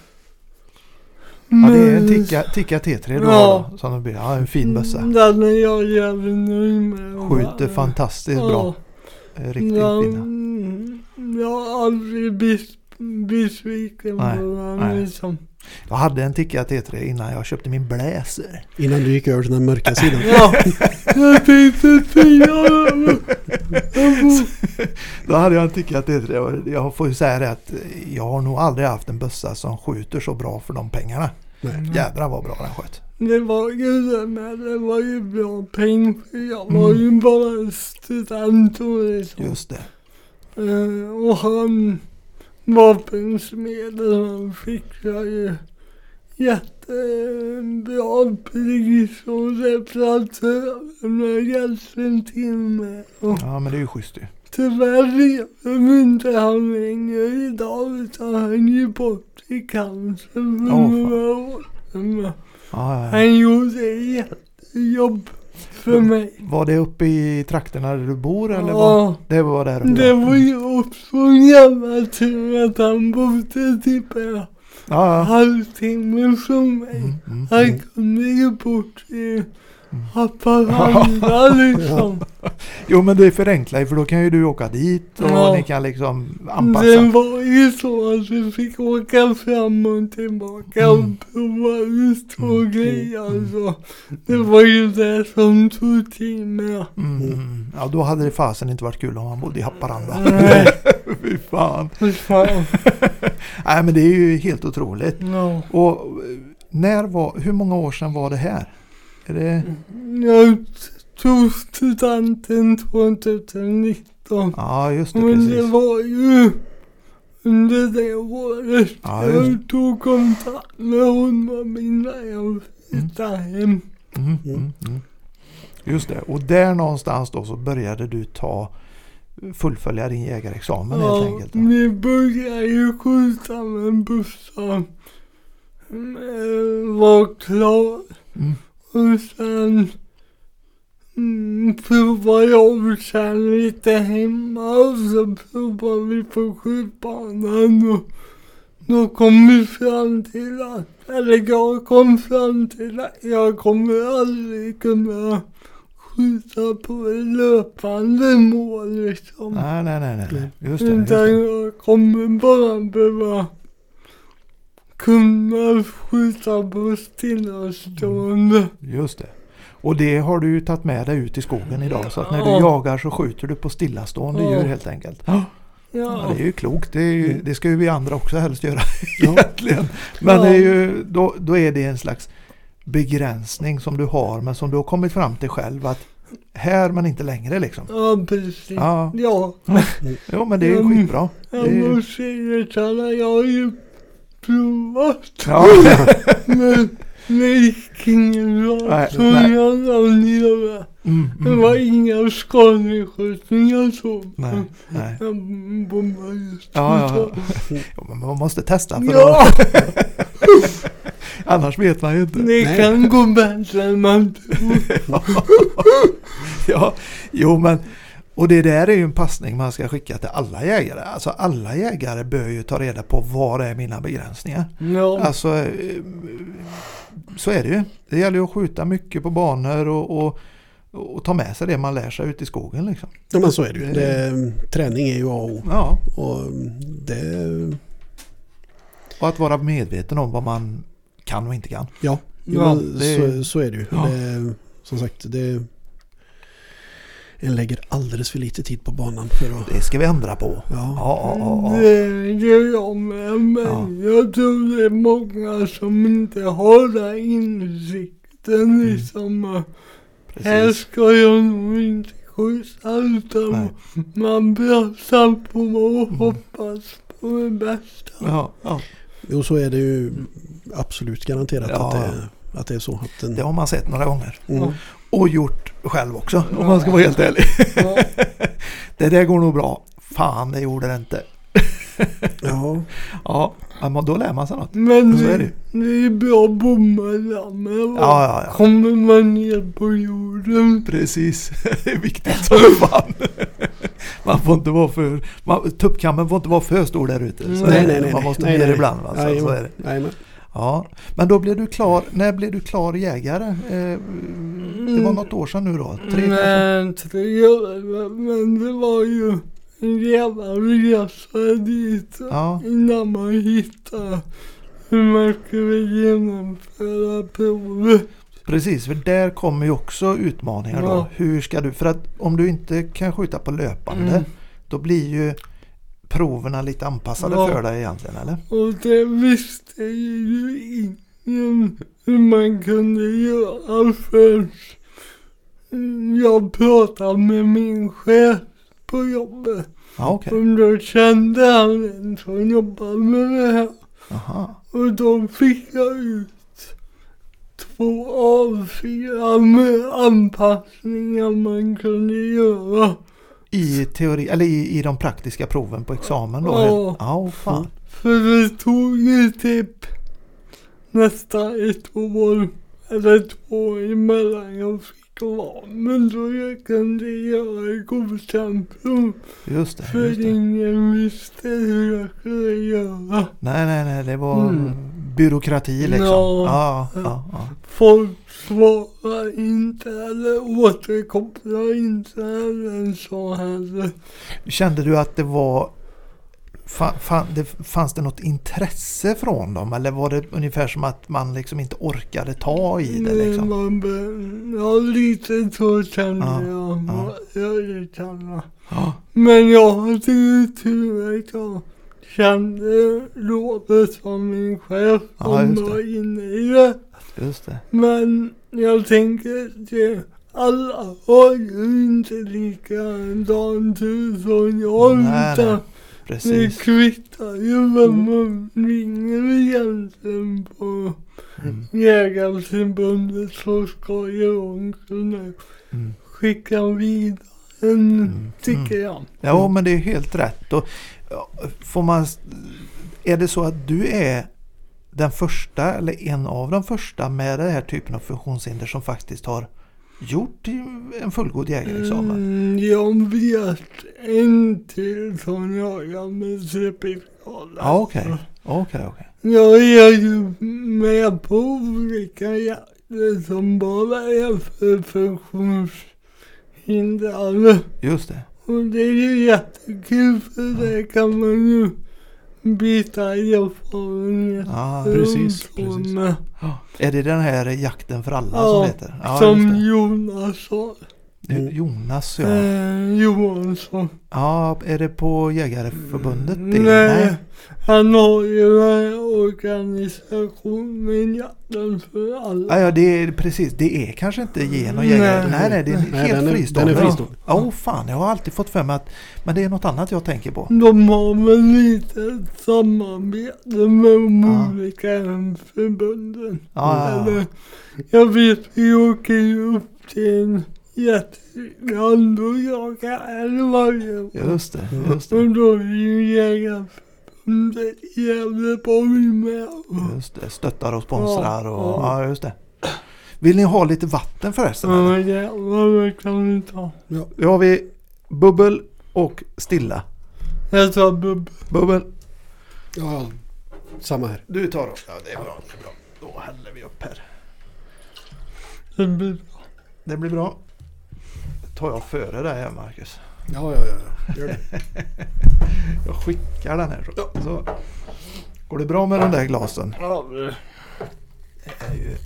Ja, det är en Men- ticka, ticka T3 då. Ja. då som det blir. Ja, en fin bössa. Den är jag jävligt nöjd med. Skjuter fantastiskt bra. Eh, Riktigt Ja, fina. mm, Jag har aldrig blivit besviken Nej, på den liksom. Jag hade en ticka T3 innan jag köpte min Blazer. Innan du gick över till den mörka sidan. Ja, jag tänkte säga det. Då hade jag en ticka T3 och jag får ju säga det att jag har nog aldrig haft en bössa som skjuter så bra för de pengarna. Nej. Jädrar vad bra den sköt. Det var ju det med, det var ju bra peng för jag var Mm. ju bara student och liksom. Just det. Eh, och han, vapensmeden, han fixade ju jättebra pris och reparatörerna hjälpte till med. Och Ja men det är ju schysst ju. tyvärr lever inte han längre idag utan han gick bort i cancer för fan. några år sedan. Ja. Han gjorde jättejobb för mig. Var det uppe i trakterna där du bor eller? Var? Ja. Det var där uppe? Det var ju också en jävla tur att han bodde typ en Ja, ja. halvtimme från mig. Mm, mm, Han mm. kunde ju bort i Haparanda liksom. Jo men det förenklar ju för då kan ju du åka dit och Ja. ni kan liksom Det anpassa. var ju så att vi fick åka fram och tillbaka Mm. och prova ut och Mm. grejer. Så det var ju det som tog tid med. Mm, mm. Ja då hade det fasen inte varit kul om han bodde i Haparanda. Nej. Fy fan. Fy fan. Nej men det är ju helt otroligt. Ja. Och eh, när var, hur många år sedan var det här? Är det, Jag tog studenten 2019. ja just det Men det precis. var ju under det året. Ja, just jag tog kontakt med honom innan jag flyttade hem. Mm, mm, mm. Just det. Och där någonstans då så började du ta fullfölja din jägarexamen helt Ja, enkelt. då. vi började ju skjuta med bussar. Var klar. Mm. Och sen mm, provade jag sen lite hemma och så provade vi på skjutbanan och då kom vi fram till att, eller jag kom fram till att jag kommer aldrig kunna skjuta på löpande mål liksom. Nej, nej, nej, nej. Just det. Just Utan det. jag kommer bara behöva kunna skjuta på stillastående. Just det. Och det har du ju tagit med dig ut i skogen idag. Så att när du Ja. jagar så skjuter du på stillastående Ja. djur helt enkelt. Ja, Ja, det är ju klokt. Det, är ju, det ska ju vi andra också helst göra egentligen. Men det är ju, då, då är det en slags begränsning som du har men som du har kommit fram till själv att här men inte längre liksom. ja precis. Ja, Ja, jo men det är ju Mm. skitbra. Jag måste erkänna, jag har ju provat. ja, Men Så nej. jag la ner det. mm, Det mm, var inga skadeskjutningar så. nej, nej. Jag bommade just. Ja, ja, ja. Jo, men man måste testa för Ja, att, annars vet man ju inte. det Nej. kan gå bättre än man tror. ja, jo men och det där är ju en passning man ska skicka till alla jägare. Alltså alla jägare bör ju ta reda på var är mina begränsningar. Ja, Alltså eh, så är det ju. Det gäller ju att skjuta mycket på banor och, och, och ta med sig det man lär sig ute i skogen liksom. Ja men så är det ju. Det- träning är ju A och O. Ja, Och det, och att vara medveten om vad man kan och inte kan. ja, Ja, det- så, så är det ju. Ja. Det, som sagt, det, lägger alldeles för lite tid på banan för att... Det ska vi ändra på. Ja, Ja, ja, ja, ja. det gör jag med. Men Ja. jag tror det är många som inte har den insikten. Liksom, att här ska jag nog inte skjuta utan Nej. man bromsar på och hoppas på det bästa. Ja, ja. Jo, så är det ju absolut garanterat Ja. att, det, att det är så. Att den, Det har man sett några gånger. mm, Och gjort själv också om man ska vara helt ärlig. Ja. Det där går nog bra. Fan, det gjorde det inte. ja, Ja, men då lär man sig något. Men Så är det, det. är bra att bomma där med. va? Ja, ja, ja. Kommer man ner på jorden. Precis, det är viktigt som fan. Man får inte vara för, man, tuppkammen får inte vara för stor där ute. Så Nej, nej, nej, Man nej. måste Nej, ner nej. ibland. Va? Så, så är det. Jajamän. Ja, men då blev du klar, när blev du klar jägare? Eh, det var något år sedan nu då? Tre? Men tre år, men det var ju en jävla resa dit Ja, innan man hittade hur man skulle genomföra provet. precis. För där kommer ju också utmaningar då. Ja. Hur ska du, för att om du inte kan skjuta på löpande Mm. då blir ju proverna lite anpassade Ja. för dig egentligen eller? Och det visste ju ingen hur man kunde göra förrän jag pratade med min chef på jobbet. Ja, okej. Och då kände han en som jobbade med det här. Aha. Och då fick jag ut två A4 med anpassningar man kunde göra. I teori, eller i, i de praktiska proven på examen då? Ja. Ja, fan. För det tog ju typ nästan ett år eller två emellan jag fick men då jag kunde göra godkänt prov. Just det. För Just det. ingen visste hur jag skulle göra. Nej, nej, nej. Det var Mm. byråkrati liksom. Ja. Ja, ja, ja. Folk svarar inte eller återkopplar inte eller så heller. Kände du att det var... Fanns det något intresse från dem? Eller var det ungefär som att man liksom inte orkade ta i det liksom? Man ja, lite så kände Ja, jag. ja. Jag erkänner. Ja, Men jag hade ju tur att jag kände Robert som min chef Ja, som det. var inne i det. Just det. Men jag tänker att alla har ju inte likadan tur som jag. Nej, nej. Det precis. kvittar ju vem man ringer egentligen på Mm. Jägarförbundet så ska ju de kunna Mm. skicka vidare, Mm. tycker jag. Ja, men det är helt rätt. Och, får man, är det så att du är den första eller en av de första med den här typen av funktionshinder som faktiskt har gjort en fullgod jägarexamen? Mm, jag vet en till som jagar med CP-skada. Ja, okej. Okej, okej. Jag är ju med på olika jakter som bara är för funktionshindrade. Just det. Och det är ju jättekul för det kan man ju byta erfarenhet. Ja, precis, precis. Ja. Är det den här jakten för alla som heter? Ja, som. Jonas sa. Mm. Jonas ja. Eh, Johansson. Ja, är det på Jägareförbundet? det? Nej, han har ju en organisationen Jakten för alla. Ja, ja, det är precis. Det är kanske inte gen och jägare. Nej, Nej. nej, det är Nej, helt fristående. den är fristående. Ja, oh, fan. Jag har alltid fått för mig att men det är något annat jag tänker på. De har väl lite samarbete med de Ja. olika förbunden. Ja, ja, ja. Jag vet vi åker ju upp till en jätteland och jagar år. Just det, just Och det. då är ju Jägarförbundet i Gävleborg med. Just det. Stöttar och sponsrar och Ja, ja, just det. Vill ni ha lite vatten förresten? Ja vad kan vi ta? Nu har vi bubbel och stilla. Jag tar bubbel. Bubbel. Ja, samma här. Du tar då. Ja, det är bra. Det är bra. Då häller vi upp här. Det blir bra. Det blir bra. Tar jag före dig här Marcus. Ja, ja, ja. Gör det. Jag skickar den här så. så. Går det bra med de där glasen? Ja, Det är ju...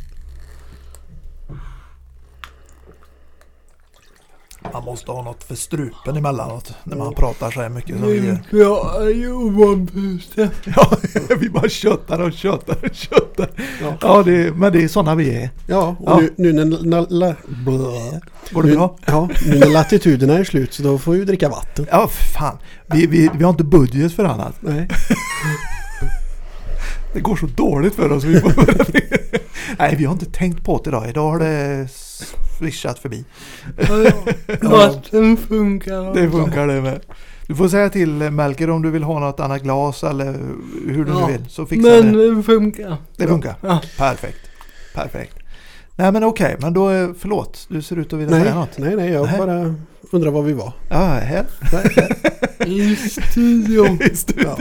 Man måste ha något för strupen emellanåt när man pratar så här mycket som vi gör. Jag är ju oavbrutet. Ja, vi bara köttar och köttar och köttar. Ja. Ja, det, men det är sådana vi är. Ja, och Ja. Nu, nu när la. Går det nu, bra? Ja, nu när latituderna är slut så då får vi dricka vatten. Ja, fan. Vi, vi, vi har inte budget för annat. Nej. Det går så dåligt för oss. Vi får... Nej, vi har inte tänkt på det idag. Idag har det swishat förbi. Vatten funkar. Det funkar det med. Du får säga till Melker om du vill ha något annat glas eller hur du Ja, nu vill. Så fixar Men det. det funkar. Det funkar. Ja. Perfekt. Perfekt. Nej men okej, men då är- förlåt. Du ser ut att vilja säga Nej, något. nej, nej, jag Nej. bara undrar var vi var. Ja, här I studion. i studion.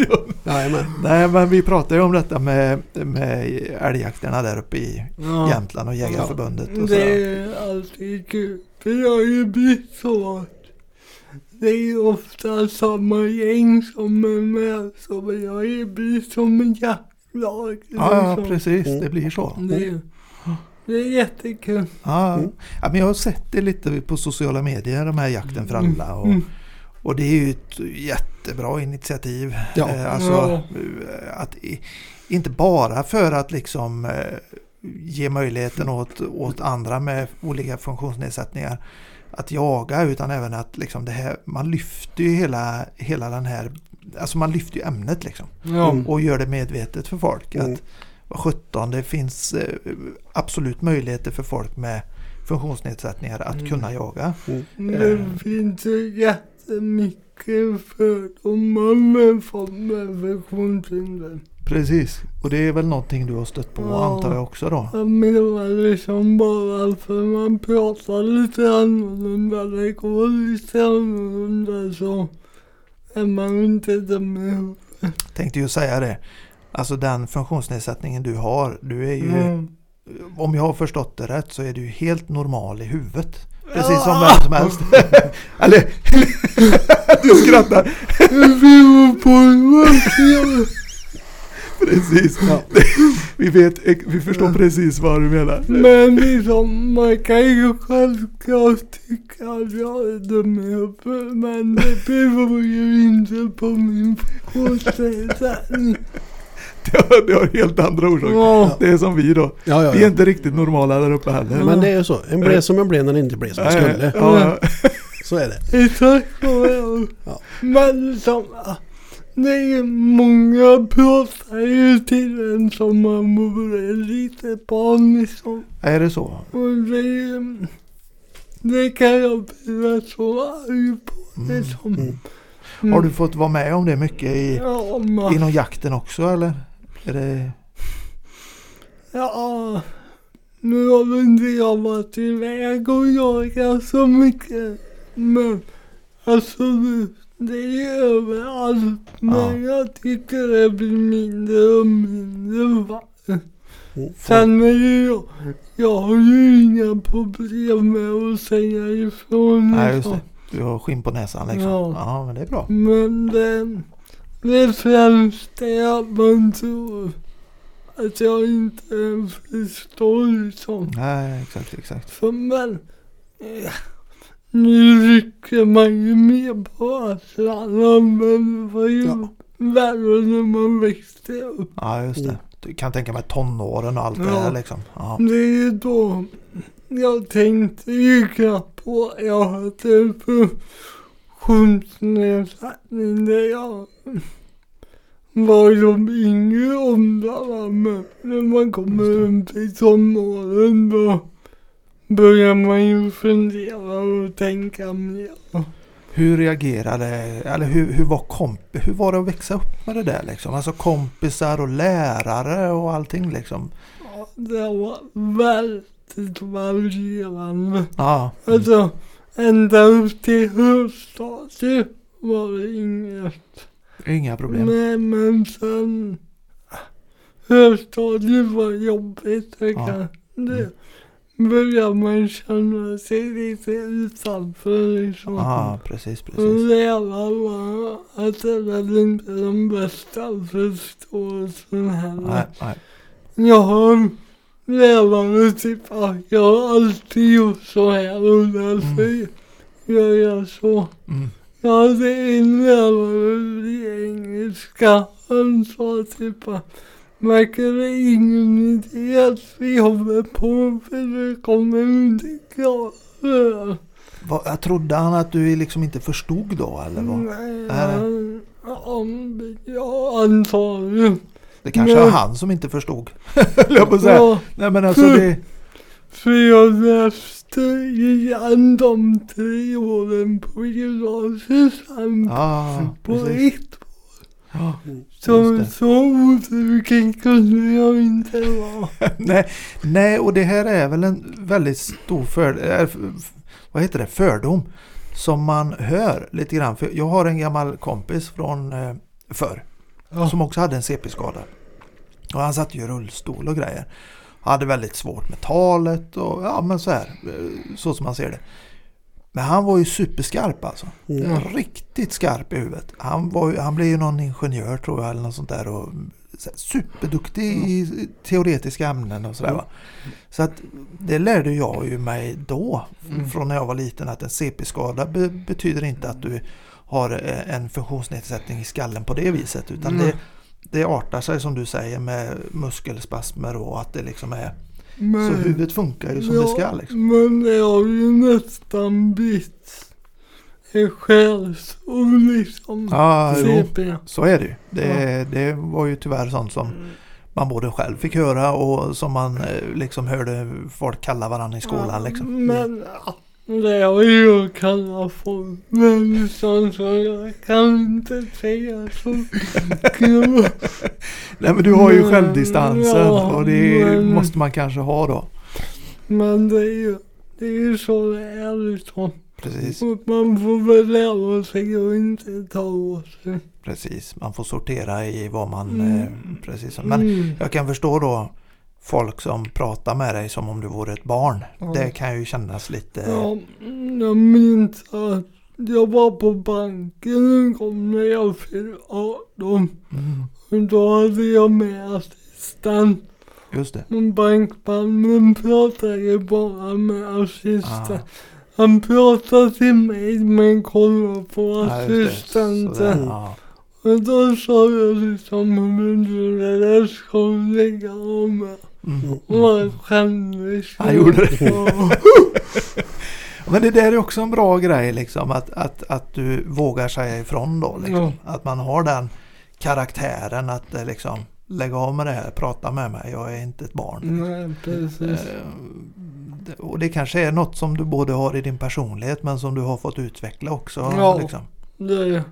Jajamän. Nej men vi pratade ju om detta med, med älgjakterna där uppe i Ja. Jämtland och Jägarförbundet. Och Det så. är alltid kul. För det har ju blivit så att det är ofta samma gäng som är med. Så vi har ju blivit som en jaktlag. Ja, ja liksom. precis. Mm. Det blir så. Det, är- det är jättekul. Ja, Mm. ja, men jag har sett det lite på sociala medier, de här jakten för alla. Och, Mm. och det är ju ett jättebra initiativ. Ja. Eh, Alltså, Ja. eh, att, inte bara för att liksom eh, ge möjligheten åt, åt andra med olika funktionsnedsättningar att jaga utan även att liksom det här, man lyfter ju hela, hela den här, alltså man lyfter ju ämnet liksom Ja. Mm. och gör det medvetet för folk. Mm. Att 17 det finns eh, absolut möjligheter för folk med funktionsnedsättningar att Mm. kunna jaga. Det finns ju jättemycket fördomar med folk med funktionshinder. Precis, och det är väl någonting du har stött på Ja. antar jag också då? Jag menar liksom bara för man pratar lite annorlunda, det går lite annorlunda så är man inte dum i huvudet. Tänkte ju säga det. Alltså den funktionsnedsättningen du har, du är ju, Mm. om jag har förstått det rätt så är du helt normal i huvudet. Precis som vem som helst. Eller, du skrattar. Precis. Vi, vet, vi förstår precis vad du menar. Men liksom, man kan ju självklart tycka att jag är dum i huvudet. Men det beror ju inte på min funktionsnedsättning. Det har, helt andra orsaker. Ja. Det är som vi då. Ja, ja, Vi är inte riktigt normala där uppe heller. Men det är ju så. En blev som en blev när den inte blev som den skulle. Ja, ja. Så är det. Exakt. Ja. Men liksom, det är många pratar ju till en som man vore lite barn liksom. Är det så? Och det, det kan jag bli så arg på Mm. liksom. Mm. Har du fått vara med om det mycket i, Ja, inom jakten också eller? Är det... ja, nu har väl inte jag varit iväg och jagat så mycket. Men alltså det, är överallt. Men jag tycker det blir mindre och mindre. Mm. Sen är ju jag, jag har ju inga problem med att säga ifrån. Nej just liksom. det. Du har skinn på näsan liksom. Ja. Ja, men det är bra. Men det, det främsta är att man tror att jag inte förstår liksom. Nej, exakt, exakt. För men, eh, nu rycker man ju mer på axlarna men det var ju Ja. värre när man växte upp. Ja, just det. Du kan tänka mig tonåren och allt det Ja. här liksom. Ja. Det är ju då jag tänkte ju knappt på att jag hade funktionsnedsättning där jag var som yngre åldrarna men när man kommer upp i tonåren då börjar man ju fundera och tänka mer. Hur reagerade, eller hur, hur var komp, hur var det att växa upp med det där liksom? Alltså kompisar och lärare och allting liksom. Ja, Det var väldigt varierande. Ja, mm. Alltså ända upp till högstadiet var det inget. inga problem. Nej men sen högstadiet var jobbigt. Det, Ja. kan, det börjar man känna sig lite utanför liksom. Ja, precis, Och precis. lärarna hade väl inte den bästa förståelsen Nej, heller. nej. Jag har lärare typ att jag har alltid gjort så här och därför gör jag så. Mm. Jag hade en lärare i engelska. Han sa typ att verkar det ingen idé att vi håller på för det kommer inte klara. Jag trodde han att du liksom inte förstod då eller vad? Nej, Nej. han, han, ja, antagligen. Det kanske Nej. var han som inte förstod. Jag på säga. Ja, Nej men alltså det... för jag läste igen de tre åren på gymnasiet Ja, på precis. ett Ja, Så, Just det. så otrogen kunde jag inte vara. nej, nej, och det här är väl en väldigt stor för, äh, f- f- vad heter det? fördom som man hör lite grann. För jag har en gammal kompis från eh, förr som också hade en CP-skada. Och han satt ju i rullstol och grejer. Hade väldigt svårt med talet och ja men så här. eh, Så som man ser det. Men han var ju superskarp alltså. Mm. Riktigt skarp i huvudet. Han, var han blev ju någon ingenjör tror jag eller något sånt där. Och så här superduktig i teoretiska ämnen och sådär va. Så att det lärde jag ju mig då. Mm. Från när jag var liten att en CP-skada be, betyder inte att du har eh, en funktionsnedsättning i skallen på det viset. Utan Mm. det, det artar sig som du säger med muskelspasmer och att det liksom är Men, så huvudet funkar ju som det ska liksom. Men det har ju nästan blivit en skällsord liksom. Ja, jo. Så är det ju. Det, det var ju tyvärr sånt som man både själv fick höra och som man eh, liksom hörde folk kalla varandra i skolan liksom. Men ja, det ju jag kallat folk. Men sånt så jag kan inte säga så. Nej men du har ju självdistansen ja, och det men- måste man kanske ha då. Men det är ju, det är ju så det är liksom. Precis, Och man får väl lära sig att inte ta åt sig. precis. Man får sortera i vad man... Mm. Eh, precis. Men Mm. jag kan förstå då folk som pratar med dig som om du vore ett barn. Ja. Det kan ju kännas lite... Ja, jag minns att jag var på banken en gång när jag fyllde 18. Mm, Och då hade jag med assistent. just det. Och bankmannen pratade bara med assistent. Ah, Han pratade till mig men kollade på det. assistenten. Ja. Och då sa jag liksom, men du det där ska du lägga av med. Mm. Skämdes. Han gjorde det. Men det där är också en bra grej liksom att, att, att du vågar säga ifrån då. Liksom. Ja. Att man har den karaktären att eh, liksom lägga av med det här, prata med mig, jag är inte ett barn. Nej, precis. Eh, Och det kanske är något som du både har i din personlighet men som du har fått utveckla också. Ja. Liksom. Det,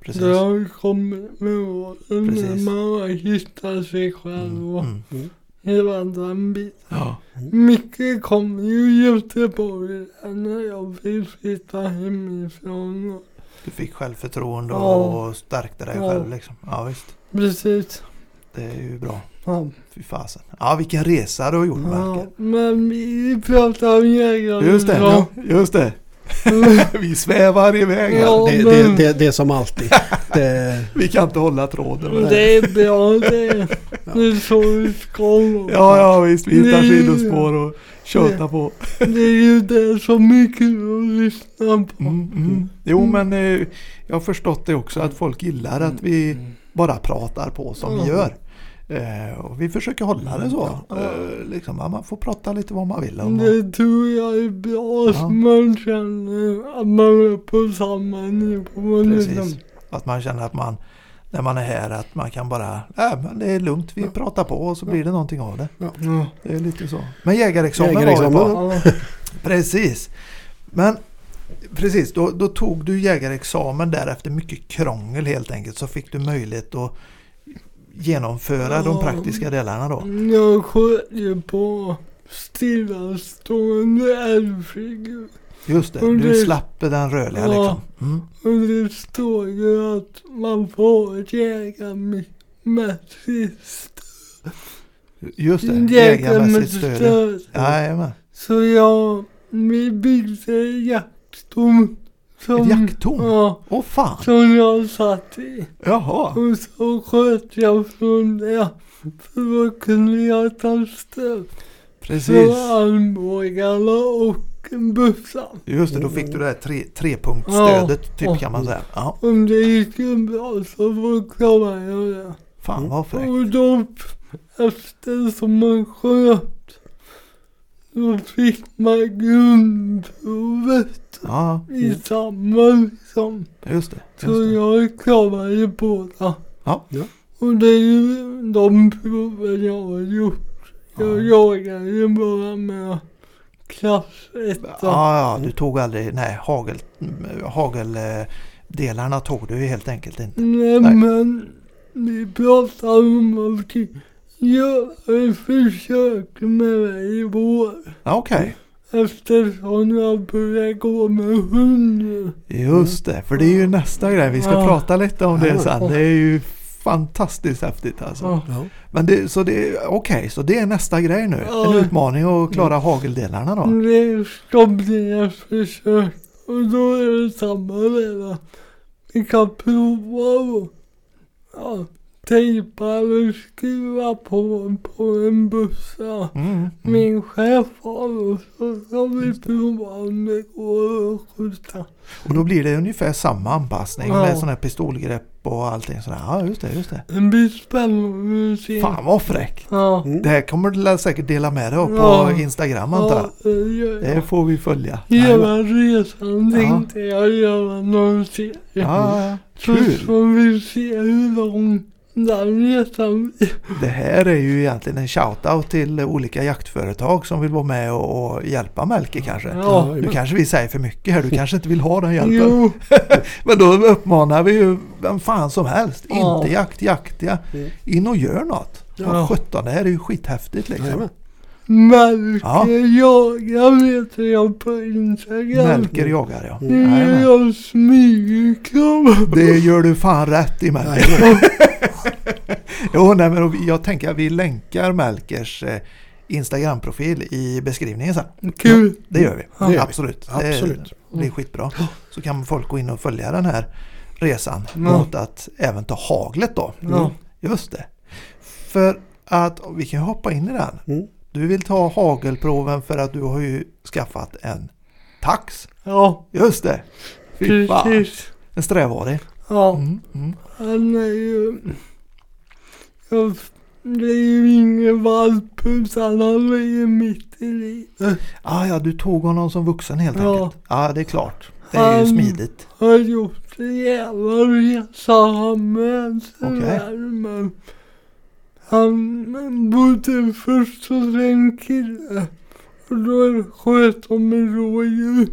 Precis. det har kommit med åren när man har hittat sig själv och Mm. Hela den biten. Ja. Mycket kom ju Göteborg när jag fick flytta hemifrån. Du fick självförtroende Ja. och stärkte dig Ja. själv. Liksom. Ja visst, precis. det är ju bra. Ja. Fy fasen. Ja vilken resa du har gjort Ja, men vi pratar om jägare. Just det, Ja. just det. Vi svävar iväg. Ja. Det, det, det, det är som alltid. Det, Vi kan inte hålla tråden. Det är bra det. Så det ska vara. Ja, ja visst. Vi hittar sidospår och tjötar på. Det är ju det som är kul att lyssna på. Mm, mm. Jo, men eh, jag har förstått det också att folk gillar att vi bara pratar på som vi gör. Eh, och vi försöker hålla det så. Eh, liksom, man får prata lite vad man vill om. Det tror jag är bra Ja. så man känner att man är på samma nivå. liksom. Precis. Att man känner att man när man är här att man kan bara, ja men det är lugnt, vi pratar på och så blir det någonting av det. Ja. Det är lite så. Men jägarexamen, Jägarexamen, var vi på. Ja. Precis. Men precis, då, då tog du jägarexamen där efter mycket krångel helt enkelt. Så fick du möjlighet att genomföra de Ja. praktiska delarna då. Jag sköt ju på stillastående älgfigur. Just det, Och du det- slapp den rörliga Ja. liksom. Mm. Och det står ju att man får ett jägarmässigt stöd. Just det, jägarmässigt stöd. stöd. Jajamän. Så jag, vi byggde jakttorn. Som, Ett jakttorn? Ja, Åh fan! som jag satt i. Jaha. Och så sköt jag från det. För då kunde jag ta stöd Precis. för armbågarna och bössan. Just det, då fick du det här tre, trepunktsstödet typ Ja. kan man säga. Ja, Om det gick bra så förklarade jag det. fan vad fräckt. Och då eftersom man sköt då fick man grundprovet Ja, i samma liksom. just det. Så Just det. jag klarade båda. Ja. Ja. Och det är ju de proven jag har gjort. Jag Ja. jagar ju bara med klass 1. Ja, ja, du tog aldrig, nej, hagel, hageldelarna tog du helt enkelt inte. Nej, Nej. men vi pratar om att göra ett försök med det i vår. Okej, Eftersom jag börjar gå med hund just det. För det är ju nästa grej. Vi ska Ja. prata lite om det sen. Det är ju fantastiskt häftigt alltså. Ja. Men det, så det, okej, så det är nästa grej nu. Ja. En utmaning att klara hageldelarna då. Det ska bli ett försök. Och då är det samma där. Vi kan prova och ja, tejpa eller skruva på, på en bussa. Mm, mm. Min chef har och så ska vi prova om det går att skjuta. Och då blir det ungefär samma anpassning Ja. med sån här pistolgrepp och allting sådär. Ja, just det, just det. Det blir spännande att se. Fan vad fräck. Ja. Mm. Det här kommer du säkert dela med dig av på Ja. Instagram antar jag. Ja, det Det får vi följa. Hela resan Ja. tänkte jag göra någon serie. Ja, ja, Så kul. får vi se hur lång den resan blir. Det här är ju egentligen en shoutout till olika jaktföretag som vill vara med och, och hjälpa Melker kanske. Ja. Nu kanske vi säger för mycket här, du kanske inte vill ha den hjälpen. Jo, Men då uppmanar vi ju vem fan som helst. Ja. Inte jakt, jakt ja. Mm. In och gör något. Ja. Ja. 17, det här är ju skithäftigt liksom. Melker jagar vet jag på Instagram. Melker jagar ja. Nu Jajamän. jag smygreklam. Det gör du fan rätt i Melker. Jo, nej, men jag tänker att vi länkar Melkers eh, Instagram-profil i beskrivningen sen. Kul. Det gör vi. Ja. Det gör vi. Absolut. Absolut. Det blir skitbra. Så kan folk gå in och följa den här resan Ja. mot att även ta haglet då. Ja. Just det. För att vi kan hoppa in i den. Mm. Du vill ta hagelproven för att du har ju skaffat en tax. Ja, Just det. Fy fan. precis. En strävvarig. Ja, Mm, mm. han är ju... Jag, det är ju ingen valp utan han är ju mitt i livet. Ah, ja, du tog honom som vuxen helt Ja. enkelt. Ja, det är klart. Det är ju Han- smidigt. Har gjort jävla resa han med. Sådär, Men han bodde först hos en kille. Och då sköt de med rådjur.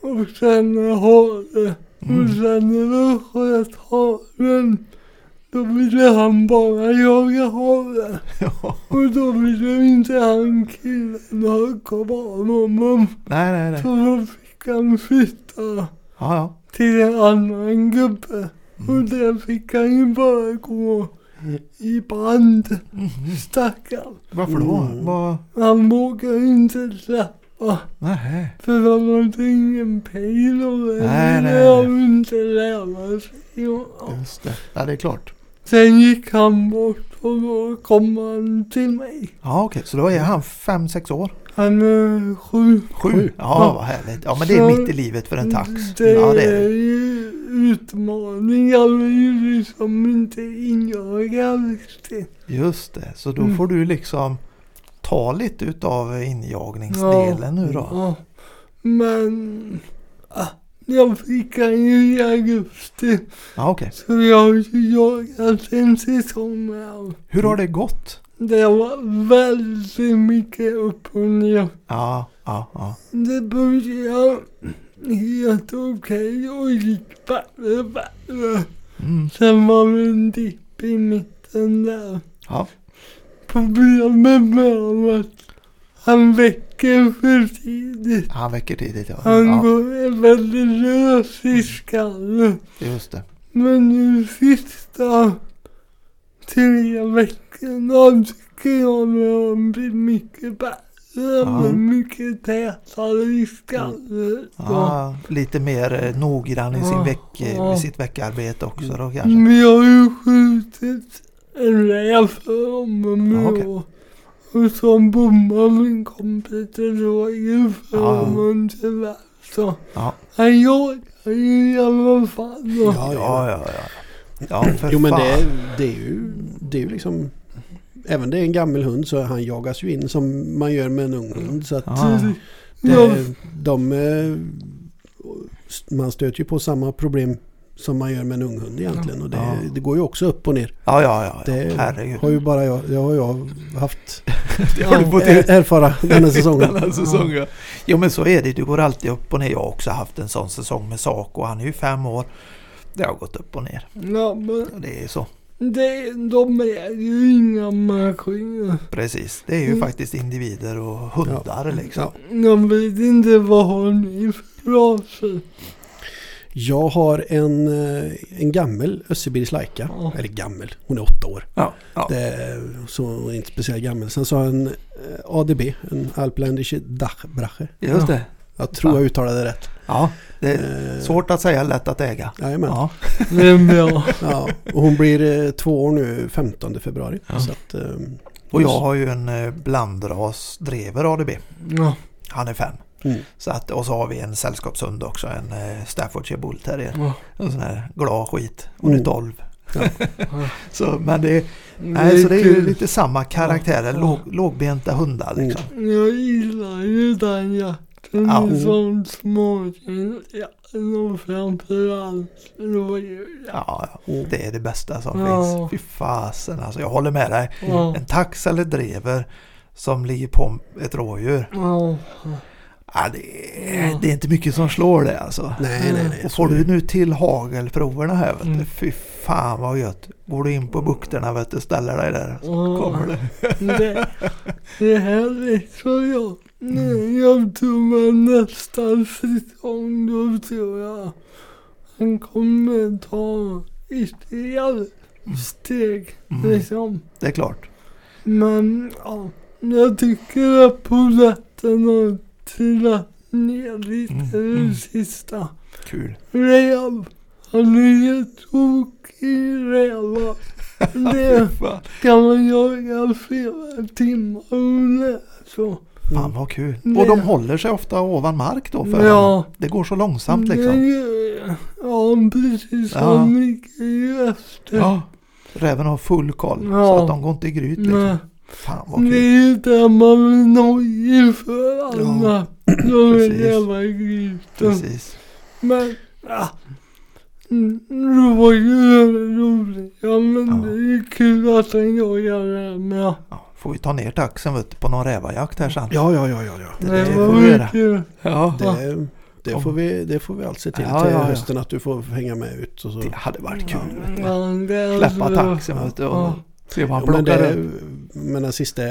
Och sen hare. Och Mm. sen när de sköt haren. Då ville han bara jaga hare. Ja. Och då ville inte han killen ha kvar honom. Nej, nej, nej. Så då fick han flytta Ja, ja. till en annan gubbe. Och Mm. där fick han ju bara gå i band. Mhm. Stackarn. Varför då? Mm. Han vågar inte släppa. Nej. För han hade ingen pejl och det Nej, nej, nej. inte lära sig. Just det. Ja, det är klart. Sen gick han bort och då kom han till mig. Ja, okej. Så då är han fem, sex år? Han är sju. Sju? Ja, vad härligt. Ja, men det är Så- mitt i livet för en tax. Det Ja, det är det. ju utmaningar som inte injagar riktigt. Just det. Så då Mm. får du liksom ta lite utav injagningsdelen nu då. Ja. Men ah, jag fick han ju i augusti. Ja, okej. Så jag har ju jagat en säsong med. Hur har det gått? Det var väldigt mycket upp och ner. Ja, ja, ja. Det började helt okej och gick bättre och bättre. Mm. Sen var det en dipp i mitten där. Ja, Problemet med att han väcker för tidigt. han väcker tidigt ja. Han ja går väldigt lös i skallen. just det. Men nu sista tre veckorna tycker jag nu har han blivit mycket bättre. Ja. Mycket tätare i skallen. Ja. Lite mer eh, noggrann i sin veck, i sitt veckarbete också då kanske. Men jag har ju skjutit en räv Ja, ja, okej. och, och så bommade min kompis till rådjur för honom tyvärr. Så Ja, han jagar ju i alla fall. Ja, ja, ja. ja. Ja, för Jo men fan. det, är- det är ju det är ju liksom Även det är en gammal hund så han jagas ju in som man gör med en ung hund. Så att Ja, det, de, eh, man stöter ju på samma problem som man gör med en ung hund egentligen. Och det, Ja. det går ju också upp och ner. ja, ja, ja, ja. Det herregud. har ju bara jag, det har jag haft Det har du fått er, erfara den här säsongen. Den här säsongen. Jo men så är det. Du går alltid upp och ner. Jag har också haft en sån säsong med Saco. Han är ju fem år. Det har gått upp och ner. Ja, men Det är så. det, de är ju inga maskiner. Precis. Det är ju Mm. faktiskt individer och hundar liksom. Ja. Jag vet inte vad har ni för raser? Jag har en, eh, en gammel Össebiris Laika. Ja. Eller gammel, hon är åtta år. Ja, ja. Det är, så hon är inte speciellt gammal. Sen så har jag en eh, ADB, en Alpländische Dachbrache. Just det. Jag tror jag uttalade det rätt. Ja, det är Eh, svårt att säga, lätt att äga. Jajamän. Ja. Ja, och hon blir två år nu 15 februari. Ja. Så att, och jag har ju en blandras drever ADB. Ja. Han är fem. Mm. Så att, och så har vi en sällskapshund också, en eh, Staffordshire Bull Terrier. Ja. En sån här glad skit. Hon är Mm. 12. Ja. så, men det, nej, så det är ju lite samma karaktärer, Ja. låg, lågbenta hundar Mm. liksom. Jag gillar ju den jakten Ja. som småting. Ja, och framförallt rådjur. Ja, Mm. det är det bästa som Ja. finns. Fy fasen alltså, jag håller med dig. Ja. En tax eller drever som ligger på ett rådjur. Ja. Det, är, det är inte mycket som slår det alltså. Nej, nej, nej. Och så får är du nu till hagelproverna här vet du. Mm. Fy fan vad gött. Går du in på bukterna vet du, ställer dig där. Så Ja. kommer det. Det, det är härligt för jag. Mm. Jag tror att nästa säsong då tror jag han kommer ta ytterligare steg. Mm. Liksom. Det är klart. Men ja, jag tycker att polletten har trillat ner lite Mm, det mm. sista. Kul. Räv. Han är helt tokig rävar. Det kan man jaga flera timmar under. Så. fan vad kul. Det- Och de håller sig ofta ovan mark då för Ja. Det går så långsamt liksom. Det- Ja, precis. Ja. Han ligger ju efter. Ja. Räven har full koll så Ja. att de går inte i gryt liksom. Nej, Fan vad det kul. är ju där man nojig för alla. Vill precis. Precis. Men ja, Det var ju roligt. Ja men Ja. det är kul att den jagar det med. Ja, får vi ta ner taxen vet du, på någon rävajakt här sen. Ja, ja, ja, ja. ja. Det Det får var vi göra. Ja. Det, det, får vi, det får vi allt se till Ja, till ja, ja. hösten att du får hänga med ut. Och så. Det hade varit kul. Vet du. Ja, det är Släppa taxen vet du, och Ja. Se vad han Ja, men det, men den sista,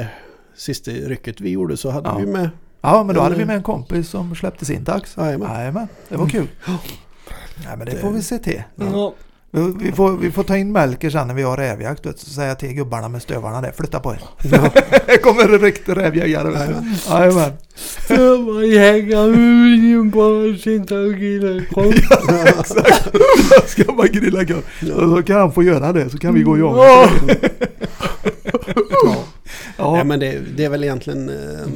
sista rycket vi gjorde så hade Ja. vi med. Ja men då hade vi med en kompis som släppte sin tax. Jajamän. Jajamän, det var kul. Nej men det Det- får vi se till. Ja. Vi, får, vi får ta in Melker sen när vi har rävjakt vet så säga till gubbarna med stövarna där, flytta på er. Det kommer en riktig rävjägare. Jajamän. Stövarjägare vill ju bara sitta och grilla korv. Exakt. Ska man grilla korv. Så kan han få göra det så kan vi gå och jaga. Ja. Ja. Ja. Ja, men det, det är väl egentligen eh,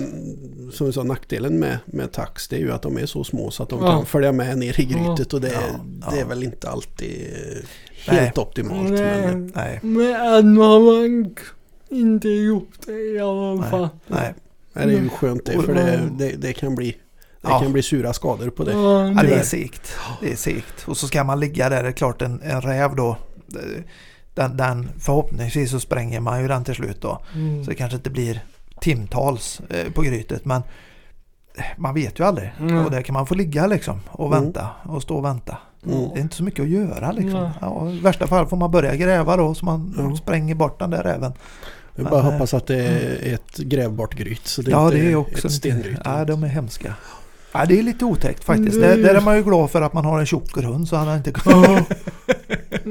som vi sa nackdelen med, med tax det är ju att de är så små så att de Ja. kan följa med ner i grytet och det, Ja, ja. det är väl inte alltid eh, helt optimalt. Men, Nej. Nej, Men än har man inte gjort det i alla fall. nej. nej, det är ju skönt det för det, det, det kan bli det Ja. kan bli sura skador på det. Ja, det är segt. Det är segt. Och så ska man ligga där. Det är klart en, en räv då. Den, den, förhoppningsvis så spränger man ju den till slut då. Mm. Så det kanske inte blir timtals eh, på grytet. Men eh, man vet ju aldrig. Mm. Och där kan man få ligga liksom och Mm. vänta och stå och vänta. Mm. Det är inte så mycket att göra liksom. Nej. Ja, I värsta fall får man börja gräva då så man Ja. spränger bort den där räven. Jag Men, bara eh, hoppas att det är ett grävbart gryt. Så det ja inte det är också ett stengryt. ja, de är hemska. Ja, det är lite otäckt faktiskt. Är- Där, där är man ju glad för att man har en tjocker hund så han har inte Ja.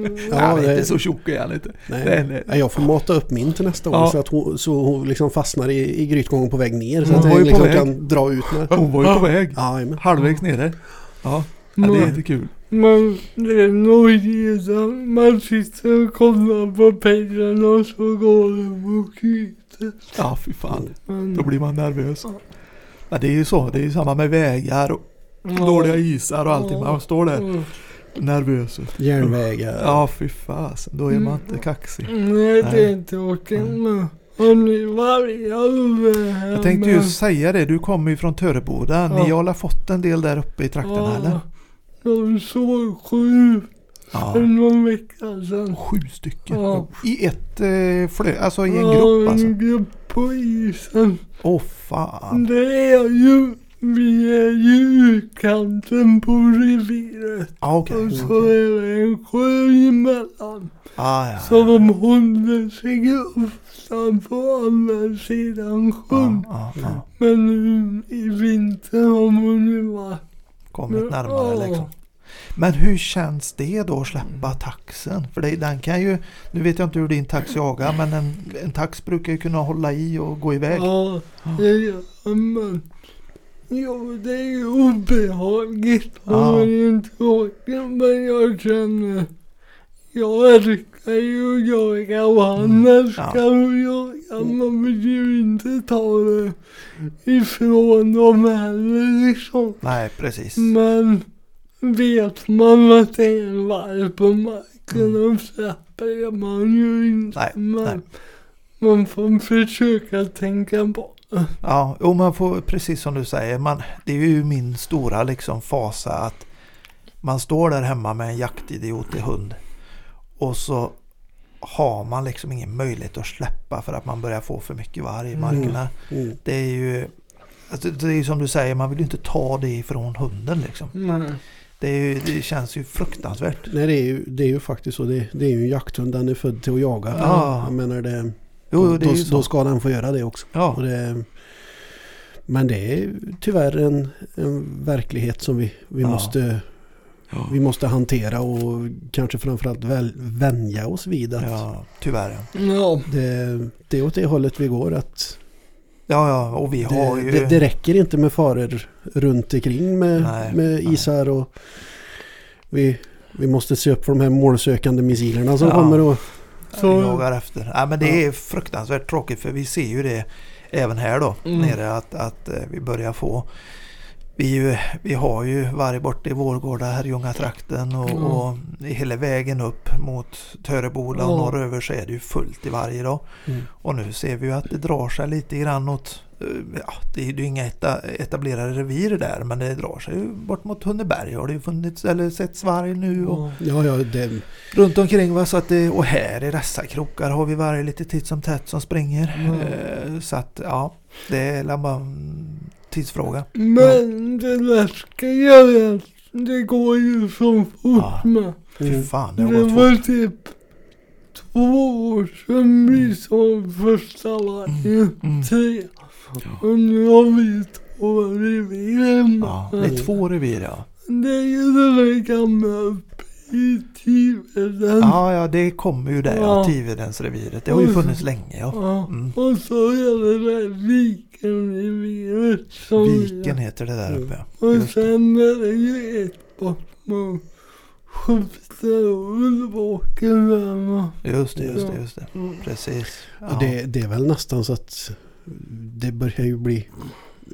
Ja, Ja, han är det- inte så tjock är han inte. Nej. Nej, nej. Ja, Jag får mata upp min till nästa år Ja. så att hon, så hon liksom fastnar i, i grytgången på väg ner. Så Hon att var jag liksom på väg. kan dra ut med. Hon var ju på väg. Ja. Halvvägs nere. Ja, ja det är inte kul. Men det är nog det man sitter och kollar på pengarna och så går det på kvitet. Ja, fy fan. Men- Då blir man nervös. Ja, det är ju så. Det är ju samma med vägar och Ja. dåliga isar och allting. Man står där Mm. nervös. Järnvägar. Ja, fy fasen. Då är man inte kaxig. Nej, det är har ni vargar här Jag tänkte med? just säga det. Du kommer ju från Töreboda. Ni Ja. har fått en del där uppe i trakterna eller? De såg sju Ja. för någon vecka sedan. Sju stycken. Ja. I ett eh, flö, alltså i en Ja, grupp alltså. en grupp på isen. Åh fan. Det är ju, vi är ju utkanten på reviret. Ja, okej. Och så är det en sjö emellan. Ah, ja. Så de håller sig ofta på andra sidan sjön. Ja, ja. Men nu i vinter har man ju varit Kommit närmare Ja. liksom. Men hur känns det då att släppa taxen? För det, den kan ju, nu vet jag inte hur din tax jagar, men en, en tax brukar ju kunna hålla i och gå iväg. Ja, det gör man. Jo, det är ju obehagligt Ja. och det är inte tråkigt men jag känner jag älskar ju att jaga och han älskar att jaga. Man vill ju inte ta det ifrån dem heller liksom. Nej, precis. Men vet man att det är en varg på marken Mm. och släpper man ju inte. Nej, men nej. man får försöka tänka på det. Ja, jo, man får, precis som du säger, man, det är ju min stora liksom fasa att man står där hemma med en jaktidiot i hund och så har man liksom ingen möjlighet att släppa för att man börjar få för mycket varg i markerna. Mm. Det är ju alltså, det är som du säger, man vill ju inte ta det ifrån hunden liksom. Nej. Det, ju, det känns ju fruktansvärt. Nej, det är, ju, det är ju faktiskt så. Det, det är ju en jakthund. Den är född till att jaga. Ja. Jag menar det, Jo, då, det är ju då, så. då ska den få göra det också. Ja, Och det, men det är tyvärr en, en verklighet som vi, vi, Ja. måste, vi måste hantera och kanske framförallt väl, vänja oss vid att ja, tyvärr ja. Ja. det, det är åt det hållet vi går. Att Ja, ja, och vi har det, ju... det, det räcker inte med faror runt omkring med, Nej, med nej. isar och vi, vi måste se upp för de här målsökande missilerna som Ja. kommer och Så... Jagar efter. Ja, men det är fruktansvärt tråkigt för vi ser ju det även här då Mm. nere att, att eh, vi börjar få vi, ju, vi har ju varg borta i Vårgårda, Herrljunga-trakten och, Mm. och hela vägen upp mot Töreboda och Ja. norröver så är det ju fullt i varje dag. Mm. Och nu ser vi ju att det drar sig lite grann åt ja, det är ju inga eta, etablerade revir där men det drar sig ju bort mot Hunneberg har det ju funnits eller setts varg nu och Ja, ja, det, runt omkring va? Så att det, och här i dessa krokar har vi varg lite titt som tätt som springer. Mm. Eh, så att ja, det är bara en tidsfråga. Men det läskiga är att det går ju så fort Ja. med. Fy mm, fan, det har Det gått var fort. typ två år sedan vi såg första vargen. Mm. Tre. Och nu har vi två revir hemma. Ja, det är två revir ja. Det är ju den där gamla Tiveden. Ja, ja det kommer ju där ja, Ja. Tivedens reviret. Det har ju funnits länge ja. Ja, Mm. Och så är det där Vikenreviret som Viken heter det där uppe. ja. Och Just det. sen är det ju ett bort mot Skövde och Ulvåken där va. Just det, just det, just det. Mm. Precis. Ja. det, det är väl nästan så att det börjar ju bli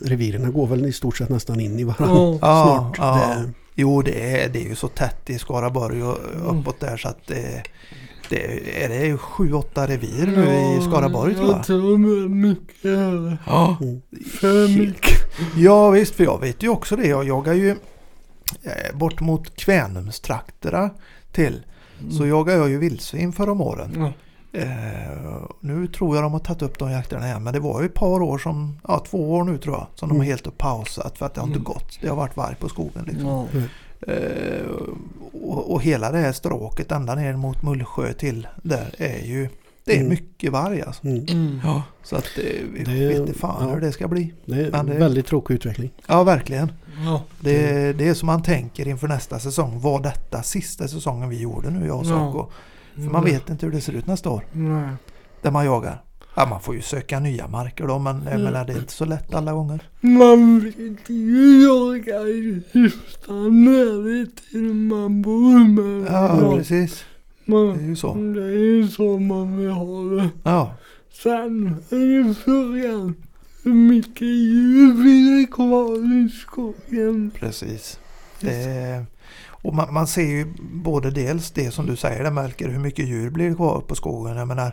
Revirerna går väl i stort sett nästan in i varandra Ja. Ja, snart. ja. Det, Jo, det är, det är ju så tätt i Skaraborg och Mm. uppåt där så att det, det är det sju, åtta revir nu i Skaraborg tror jag. Jag tror det är mycket här. Ja. mm, För mycket. ja visst, för jag vet ju också det. Jag jagar ju eh, bort mot Kvänumstrakterna till. Så jagar jag ju vildsvin förra om åren. Ja. Eh, nu tror jag de har tagit upp de jakterna igen. Men det var ju ett par år som, ja två år nu tror jag. Som de har Mm. helt upp pausat för att det har inte Mm. gått. Det har varit varg på skogen liksom. Ja. Eh, och, och hela det här stråket ända ner mot Mullsjö till där är ju Det är Mm. mycket varg alltså. mm, Mm. Ja. Så att eh, vi Det- vet inte fan ja. hur det ska bli. det är det- en väldigt tråkig utveckling. Ja verkligen. Ja. Det, det är som man tänker inför nästa säsong. Var detta sista säsongen vi gjorde nu jag och Ja. För man vet inte hur det ser ut nästa år. Nej. Där man jagar. Ja, man får ju söka nya marker då men jag menar, det är inte så lätt alla gånger. Man vet ju jaga i hyfsad närhet till man bor med. Ja, precis. man, Det är ju så. Det är ju så man vill ha det. Ja, Sen är ju frågan hur mycket djur blir det kvar i skogen? precis. Det, och man, man ser ju både dels det som du säger där Melker, hur mycket djur blir kvar på skogen. Jag menar,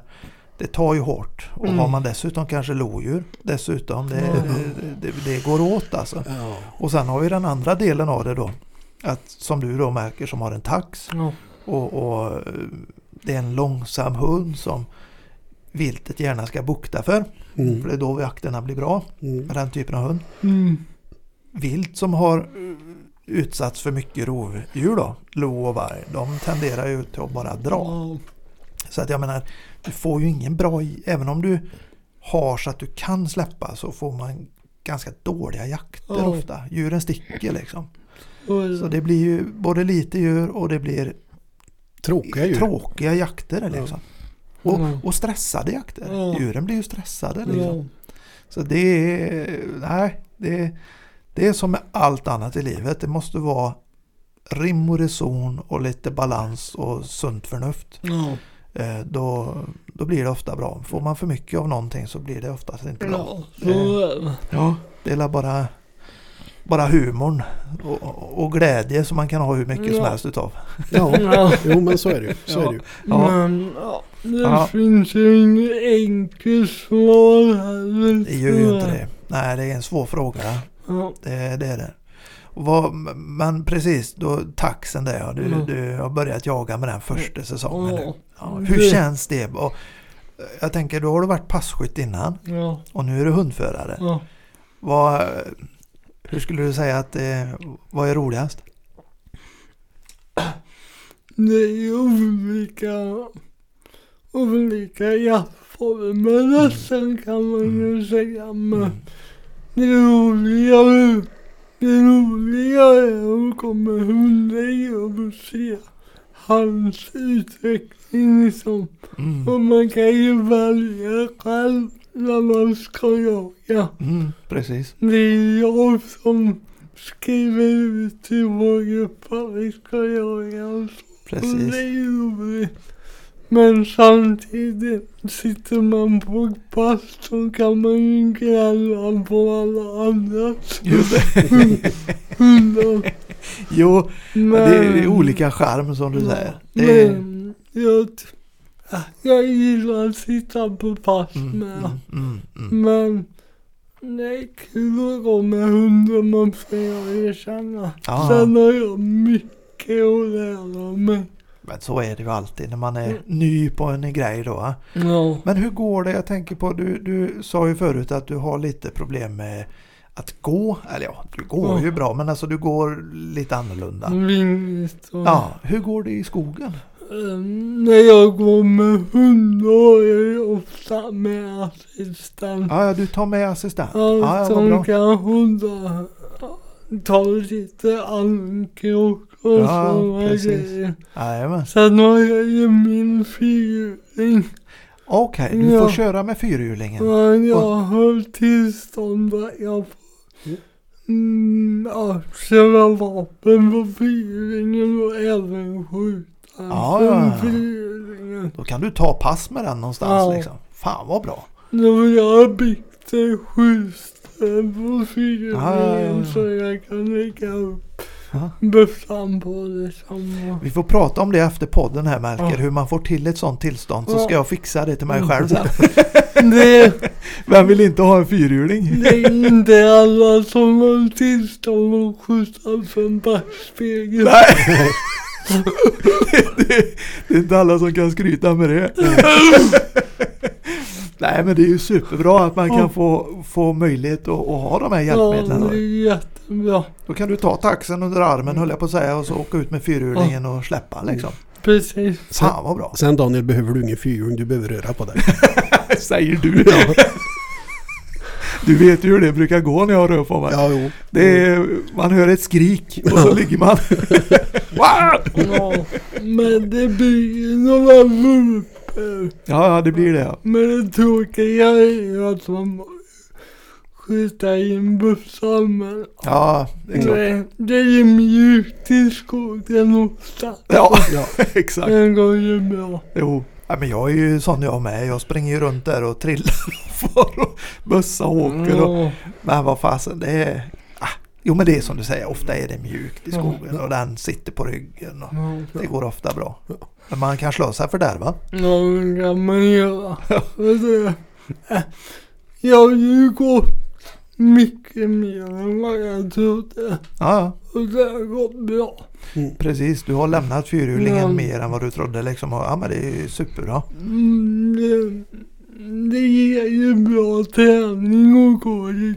det tar ju hårt. Och Mm. har man dessutom kanske lodjur dessutom, det, Ja. det, det, det går åt alltså. Ja. Och sen har vi den andra delen av det då. Att som du då märker som har en tax Ja. och, och det är en långsam hund som viltet gärna ska bukta för. För det Mm. är då jakterna blir bra Mm. med den typen av hund. Mm. Vilt som har utsatts för mycket rovdjur då, lo och varg, de tenderar ju till att bara dra. Så att jag menar, du får ju ingen bra, även om du har så att du kan släppa så får man ganska dåliga jakter Ja. ofta. Djuren sticker liksom. Och- Så det blir ju både lite djur och det blir Tråkiga djur. tråkiga jakter liksom. Och, Ja. och stressade jakter. Ja. Djuren blir ju stressade liksom. Ja. Så det är, nej, det, det är som med allt annat i livet. Det måste vara rim och reson och lite balans och sunt förnuft. Eh, Då, då blir det ofta bra. Får man för mycket av någonting så blir det oftast inte bra. Det. Ja, det är bara, bara humorn och, och glädje som man kan ha hur mycket som Ja. helst utav. Ja, Ja. jo men så är det ju. Så Ja. är det ju. Ja. Men ja, det Ja. finns ju inget enkelt svar heller. Det gör ju inte det. Nej, det är en svår fråga. Ja. Det, det är det. Vad, men precis, då taxen där ja. Du, Mm. du har börjat jaga med den första säsongen nu. Ja. Ja, hur känns det? Och jag tänker, då har du varit passkytt innan Ja. och nu är du hundförare. Ja. Vad, hur skulle du säga att eh, vad är roligast? Det är olika, olika jaktformer nästan kan man ju säga. Men Mm. Det roliga, det roliga är att komma hunden och se hans utveckling liksom. Mm. Och man kan ju välja själv när man ska jaga. Mm, precis. Det är jag som skriver ut till vår grupp att vi ska jaga och så. Och Precis. det är roligt. Men samtidigt sitter man på ett pass så kan man ju grälla på alla hundar. Jo, Men, det är olika charm som du säger. Det är, Men jag, jag gillar att sitta på pass mm, med. mm, mm, mm. Men det är kul att gå med hunden måste jag erkänna. Ja. Sen har jag mycket att lära mig. Men så är det ju alltid när man är ny på en grej då. Ja. Men hur går det? Jag tänker på, du, du sa ju förut att du har lite problem med att gå. Eller ja, du går ju bra men alltså du går lite annorlunda. Vingligt och... Ja, hur går det i skogen? Ehm, när jag går med hund då är jag ofta med assistent. Ja, ja, du tar med assistent. Ja, Ja, som kan hålla, ta lite ankrok och Ja, sådana precis. grejer. Jajamän. Sen har jag ju min fyrhjuling. Okej, du Ja. får köra med fyrhjulingen. Men jag har tillstånd att jag får mm, ja, köra vapen på fyrhjulingen och även skjuta Ja, ja, ja. Då kan du ta pass med den någonstans Ja. liksom. Fan vad bra. Då vill jag ha byggt en skjutställ på fyrhjulingen Ja, ja, ja, ja. så jag kan lägga upp Ja. bössan på det samma. Vi får prata om det efter podden här Melker, Ja. hur man får till ett sånt tillstånd så ska jag fixa det till mig Mm. själv sen. Det, Vem vill inte ha en fyrhjuling? det är inte alla som har tillstånd att skjuta från backspegel. Nej! det, det, det är inte alla som kan skryta med det. Nej men det är ju superbra att man kan Ja. få, få möjlighet att, att ha de här Ja, hjälpmedlen. det då. är jättebra. Då kan du ta taxen under armen höll jag på att säga och så åka ut med fyrhjulingen och släppa liksom. Precis. Fan vad bra. Sen Daniel behöver du ingen fyrhjuling, du behöver röra på dig. Säger du. Du vet ju hur det brukar gå när jag rör på mig. Ja, jo. Det är, man hör ett skrik och så ligger man. Wow! Ja, men det blir några. Ja, ja, det blir det. ja. Men det tråkiga är ju att man skjuta in bussar. Men Ja, det är klart. det, det är mjukt i skogen ofta. Ja, Ja. exakt. Det går ju bra. Jo. Ja, men jag är ju sån jag med. Jag springer ju runt där och trillar och far och bössa och åker. Och, men vad fasen, det är... Ah, jo men det är som du säger, ofta är det mjukt i skogen och den sitter på ryggen. Och det går ofta bra. Men man kan slå sig för där va? Ja, det kan man göra. Jag har ju gått mycket mer än vad jag trodde. Ja. Och det har gått bra. Precis, du har lämnat fyrhjulingen Ja. mer än vad du trodde liksom. Och, ja men det är ju superbra. Mm, det, det ger ju bra träning att gå i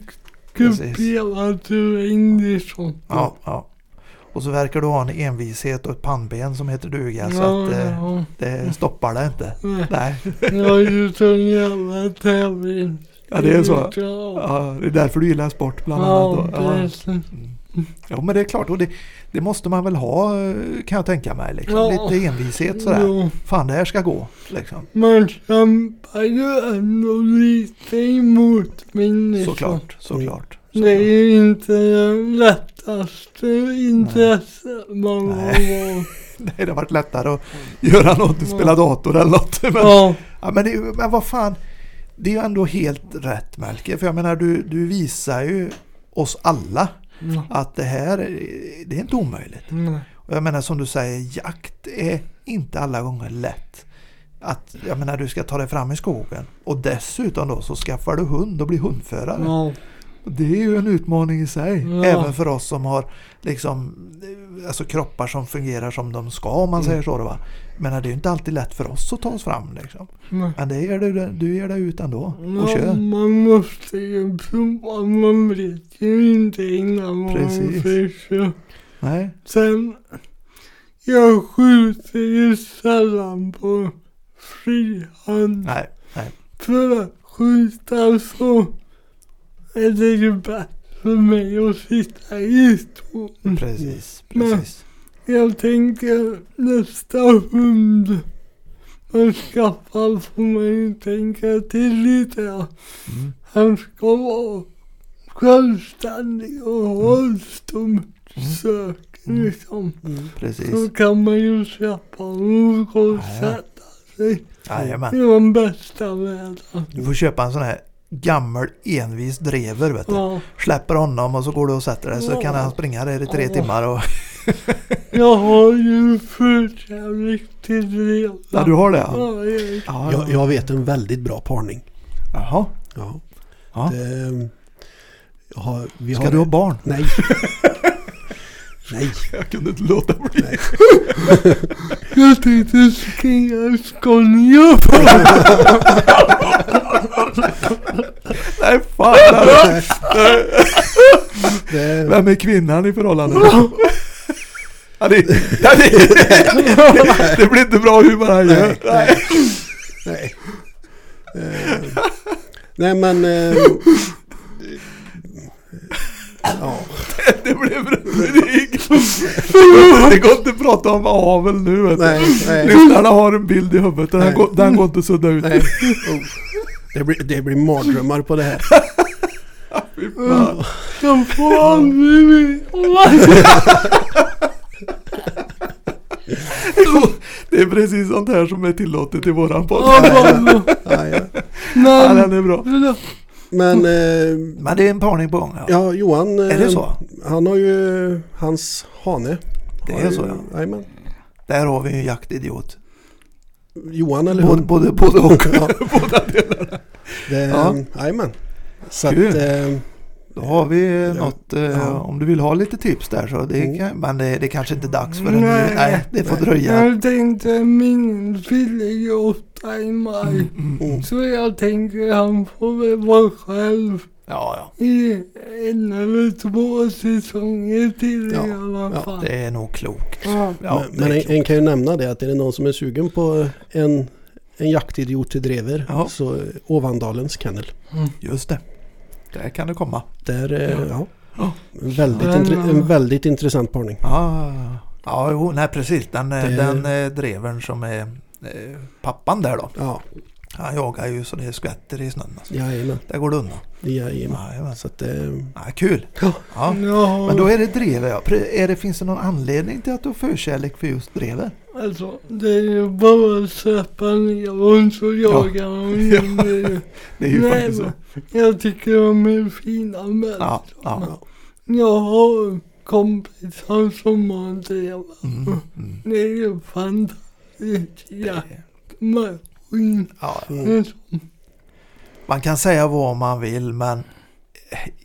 Precis. kuperad terräng. Ja, ja. Och så verkar du ha en envishet och ett pannben som heter duga så ja, att eh, ja. det stoppar det inte. Nej, Nej, Jag är ju sån jävla tävling. ja det är så. Ja, det är därför du gillar sport bland annat. ja då. Ja. men det är klart och det, det måste man väl ha eh, kan jag tänka mig. Liksom. Ja. Lite envishet sådär. Ja. Fan det här ska gå. Liksom. Man kämpar ju ändå lite emot min liksom. Såklart, såklart. Det är ju inte det lättaste intresset man har Nej. det har varit lättare att göra något, spela dator eller något. Men, Ja, Ja, men, det, men vad fan, det är ju ändå helt rätt Melker. För jag menar, du, du visar ju oss alla ja. att det här, är- det är inte omöjligt. Nej. Och jag menar som du säger, jakt är inte alla gånger lätt. Att, jag menar, du ska ta dig fram i skogen och dessutom då så skaffar du hund och blir hundförare. Och Det är ju en utmaning i sig. Ja. Även för oss som har liksom, alltså kroppar som fungerar som de ska om man Mm. säger så. Va? Men det är ju inte alltid lätt för oss att ta oss fram. Liksom. Men det ger du, du ger dig ut ändå och Ja, kör. man måste ju prova. Man vet ju inte innan man Precis. försöker. Nej, Sen, jag skjuter ju sällan på frihand. nej, nej. För att skjuta så är det ju bättre för mig att sitta i stolen. Precis, Men- precis. Jag tänker nästa hund man skaffar får man ju tänka till lite. Mm. Han ska vara självständig och ha ett stort sök Mm. liksom. Mm. precis. Så kan man ju släppa honom och sätta sig Jajamän. i de bästa världarna. Du får köpa en sån här gammal envis drever vet du. Ja, Släpper honom och så går du och sätter dig så Ja. kan han springa där i tre Ja. timmar. Och, jag har ju förkärlek till det. ja, du har det ja. Ja, jag, ja, Jag, vet en väldigt bra parning. Jaha. Ja. Ja. Det, Jag har, vi Ska har, du ha barn? Nej. Nej. Jag kunde inte låta bli. Nej. Jag tänkte skriva Scania Nej fan. Det, Vem är kvinnan i förhållandet? Ja, det, ja, det, det blir inte bra humor han gör. Nej, nej. Nej. Eh, nej men... eh, ja. Det blev rubrik. Det går inte att prata om avel nu. Vet. Nej, nej. Lyssnarna har en bild i huvudet den Nej. går, den går inte att sudda ut. nej. Oh. Det, blir, det blir mardrömmar på det här. Fy fan. Det är precis sånt här som är tillåtet i våran podd. Ja, Ja, ja. Den är bra. Men eh, Men det är en parning på gång. Ja. ja, Johan. eh, Är det så? Han har ju hans hane. Det är ju- så, ja. Jajamän. Där har vi ju en jaktidiot. Johan eller Både, hon? både, både och. Ja. Båda delarna. Ja. Så att, eh, Då har vi något, eh, Ja. om du vill ha lite tips där så det Mm. kan, men det, det kanske inte är dags för en Nej. Nej, det får Nej. dröja. jag tänkte min fyller åtta i maj. Mm, mm, mm. Så jag tänker han får väl vara själv Ja, ja. i en eller två säsonger till Ja, i alla ja, fall. Det är nog klokt. Ja. Ja, men en, klokt. en kan ju nämna det att är det någon som är sugen på en, en jaktidiot till drever Ja. så Ovandalens kennel. Just det. Där kan det komma. Där, eh, ja. Ja. En, väldigt en väldigt intressant parning. Ja, ja jo, nej precis. Den, Det- den eh, drevern som är eh, pappan där då. Ja, Han jagar ju så det skvätter i snön. Alltså. jajamän. Där går det undan. jajamän. Jajamän. Så att eh, Ja, kul. Ja. Ja. Ja, Men då är det drever ja. Är det, finns det någon anledning till att du har förkärlek för just drever? alltså det är ju bara att släppa ner dem så jagar de Ja. Det är ju Nej, faktiskt så. Jag tycker de är fina med. Ja, ja. Jag har kompisar som har drevar. Mm, mm. Det är ju fantastiskt jaktmaskin. Ja, mm, man kan säga vad man vill men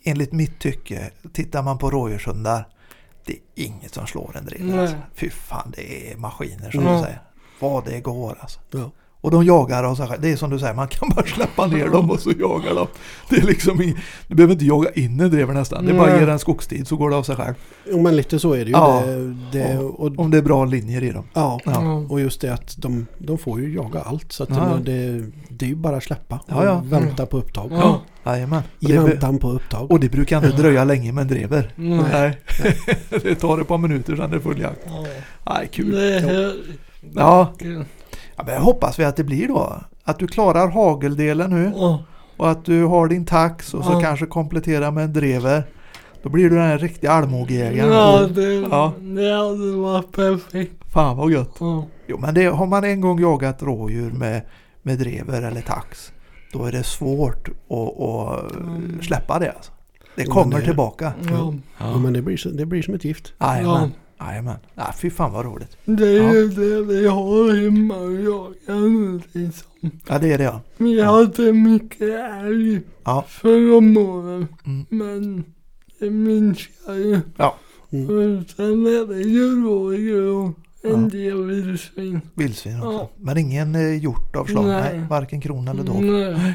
enligt mitt tycke, tittar man på rådjurshundar, det är inget som slår en. Nej. Alltså. Fy fan, det är maskiner som Ja. du säger. Vad det går alltså. ja. Och de jagar själva. Det är som du säger, man kan bara släppa ner dem och så jagar de. Det är liksom ing- Du behöver inte jaga in en drever nästan. Det är bara att ge den skogstid så går det av sig själv. Jo men lite så är det ju. Ja. Det, det, och, Om det är bra linjer i dem. ja. Ja. och just det att de, de får ju jaga allt. Så att Ja. det, det är ju bara att släppa och Ja, ja. vänta på upptag. Ja. Jajamän. I väntan på upptag. och det brukar inte dröja länge med en drever. Nej. Nej. det tar ett par minuter sedan det är full jakt. Ja. Nej, kul. Det är Ja. Ja, men jag hoppas vi att det blir då. Att du klarar hageldelen nu Ja. och att du har din tax och så Ja. kanske komplettera med en drever. Då blir du den här riktiga allmogejägaren. Ja, det, Ja. det hade varit perfekt. Fan vad gött. Ja. Jo men det, har man en gång jagat rådjur med, med drever eller tax. Då är det svårt att, att Mm. släppa det alltså. Det Jo, kommer men det- tillbaka. Ja. Ja, men det blir, det blir som ett gift. Jajamän. Jajamän. Ja, fy fan vad roligt. Det är ju det vi har hemma och jagar liksom. Ja det är det ja. Vi hade mycket älg Ja. förra åren. Mm. Men det minskar ju. Mm. Och sen är det ju rådjur och en Ja. del vildsvin. Vildsvin också. Ja. Men ingen eh, hjort av slag. Nej. Nej. Varken krona eller dov. Nej.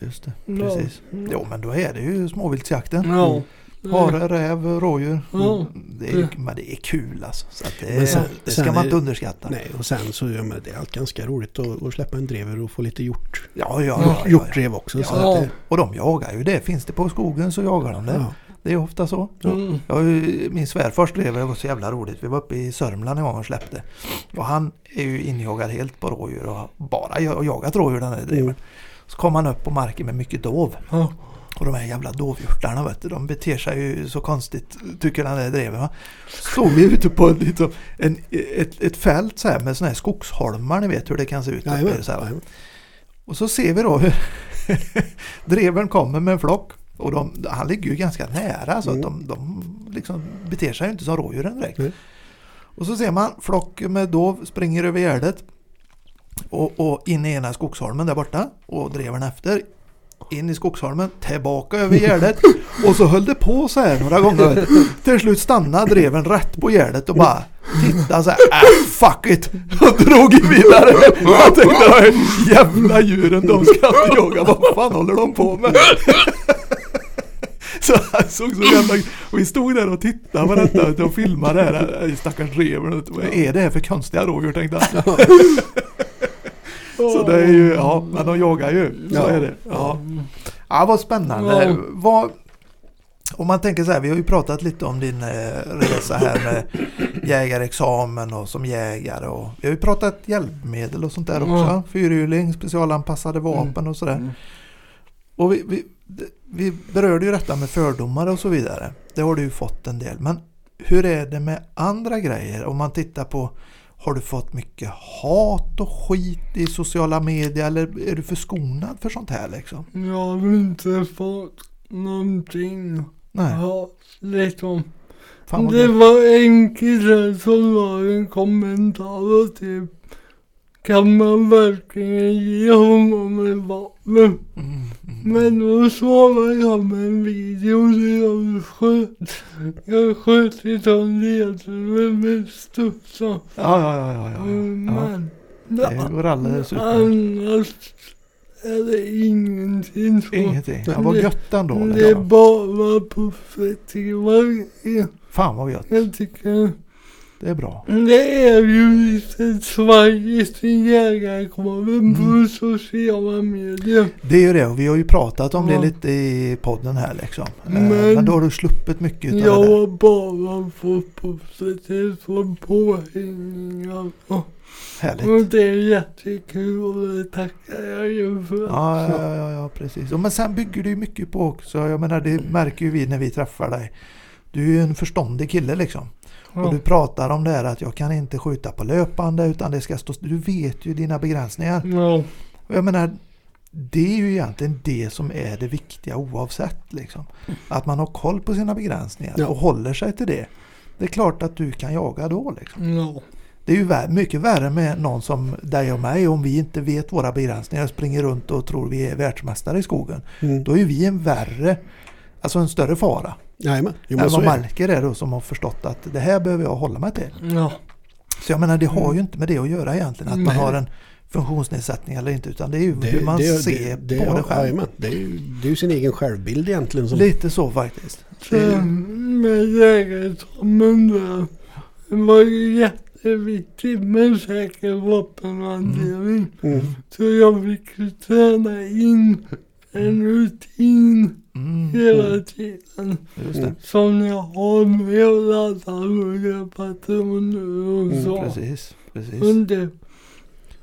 Just det. Ja. Precis. Jo men då är det ju småviltsjakten. Ja. Hare, räv, rådjur. Ja. Det är, men det är kul alltså. Så att det, sen- det ska sen man är- inte underskatta. Nej, och sen så ja, men det är allt ganska roligt att, att släppa en drever och få lite hjort, Ja, ja, ja, Ja, ja, ja. hjortdrev också. Så Ja. att det, Och de jagar ju det. Finns det på skogen så jagar de det. ja. Det är ofta så. Mm. Jag min svärfars drev, var så jävla roligt. Vi var uppe i Sörmland en gång och släppte. Och han är ju injagad helt på rådjur och har bara ja- jagat rådjur den här dreven. Mm. Så kom han upp på marken med mycket dov. Ja. Och de här jävla dovhjortarna vet du, de beter sig ju så konstigt tycker den där dreven. Va? Stod vi ute på en, liksom, en, ett, ett fält så här med såna här skogsholmar, ni vet hur det kan se ut. Jajamän, så här. Och så ser vi då hur dreven kommer med en flock. Och de, han ligger ju ganska nära så att Mm. de, de liksom beter sig ju inte som rådjuren direkt. Nej. Och så ser man flock med dov springer över gärdet. Och, och in i ena skogsholmen där borta. Och dreven efter in i skogsholmen, tillbaka över gärdet och så höll det på så här några gånger. Till slut stannade dreven rätt på gärdet och bara tittade så här, äh, fuck it! Och drog vidare. Jag tänkte, de här jävla djuren, de ska inte jaga, vad fan håller de på med? Så han såg så jävla... Och vi stod där och tittade på detta och filmade det här äh, stackars dreven. Vad är det här för konstiga rådjur tänkte han. Så det är ju, ja, men de jagar ju. Så Ja. är det. Ja. ja, vad spännande. Ja. Vad, om man tänker så här, vi har ju pratat lite om din eh, resa här med jägarexamen och som jägare. Och, vi har ju pratat hjälpmedel och sånt där också. Ja. Fyrhjuling, specialanpassade vapen och sådär. Mm. Och vi, vi, vi berörde ju detta med fördomar och så vidare. Det har du ju fått en del. Men hur är det med andra grejer? Om man tittar på har du fått mycket hat och skit i sociala medier eller är du förskonad för sånt här liksom? Jag har inte fått någonting. Nej, Ja, liksom. fan Det gött. var en kille som la en kommentar och typ kan man verkligen ge honom ett vapen? Mm. Men då svarade jag med en video där jag sköt. Jag sköt ifrån ledaren med studsa. Ja, ja, ja, ja, ja. ja. Men Det går alldeles utmärkt. annars är det ingenting så. Ingenting. Ja, vad gött ändå. Det är Liksom. bara positiva grejer. Fan vad gött. Jag tycker Det är bra. det är ju lite Sveriges jägarkåren Mm. på sociala medier. Det är ju det och vi har ju pratat om det Ja. lite i podden här liksom. Eh, Men- Men då har du sluppit mycket utav Jag det där. har bara fått positivt från påhängningar. Härligt. och det är jättekul och det tackar jag ju för. Ja, ja, ja, ja, precis. Och Men sen bygger du mycket på också. Jag menar, det märker ju vi när vi träffar dig. Du är ju en förståndig kille liksom. Och du pratar om det här att jag kan inte skjuta på löpande utan det ska stå... Du vet ju dina begränsningar. Ja, Och jag menar, det är ju egentligen det som är det viktiga oavsett liksom. Att man har koll på sina begränsningar Ja. och håller sig till det. Det är klart att du kan jaga då liksom. ja. Det är ju vär- mycket värre med någon som dig och mig om vi inte vet våra begränsningar och springer runt och tror vi är världsmästare i skogen. Mm. Då är vi en värre, alltså en större fara. Jajamän, jo, än men så vad är det. Melker är då som har förstått att det här behöver jag hålla mig till. ja. Så jag menar det har ju inte med det att göra egentligen att man Nej. har en funktionsnedsättning eller inte utan det är ju Det, hur man det, ser det, på det själv. jajamän. det, är ju, det är ju sin egen självbild egentligen. Som, Lite så faktiskt. Med jägarexamen där. Det var ju jätteviktigt med säker vapenhantering. mm. Så jag fick ju träna in en rutin Mm, hela tiden. Som jag har med att ladda olika patroner och Mm, så. Precis. precis. Och det,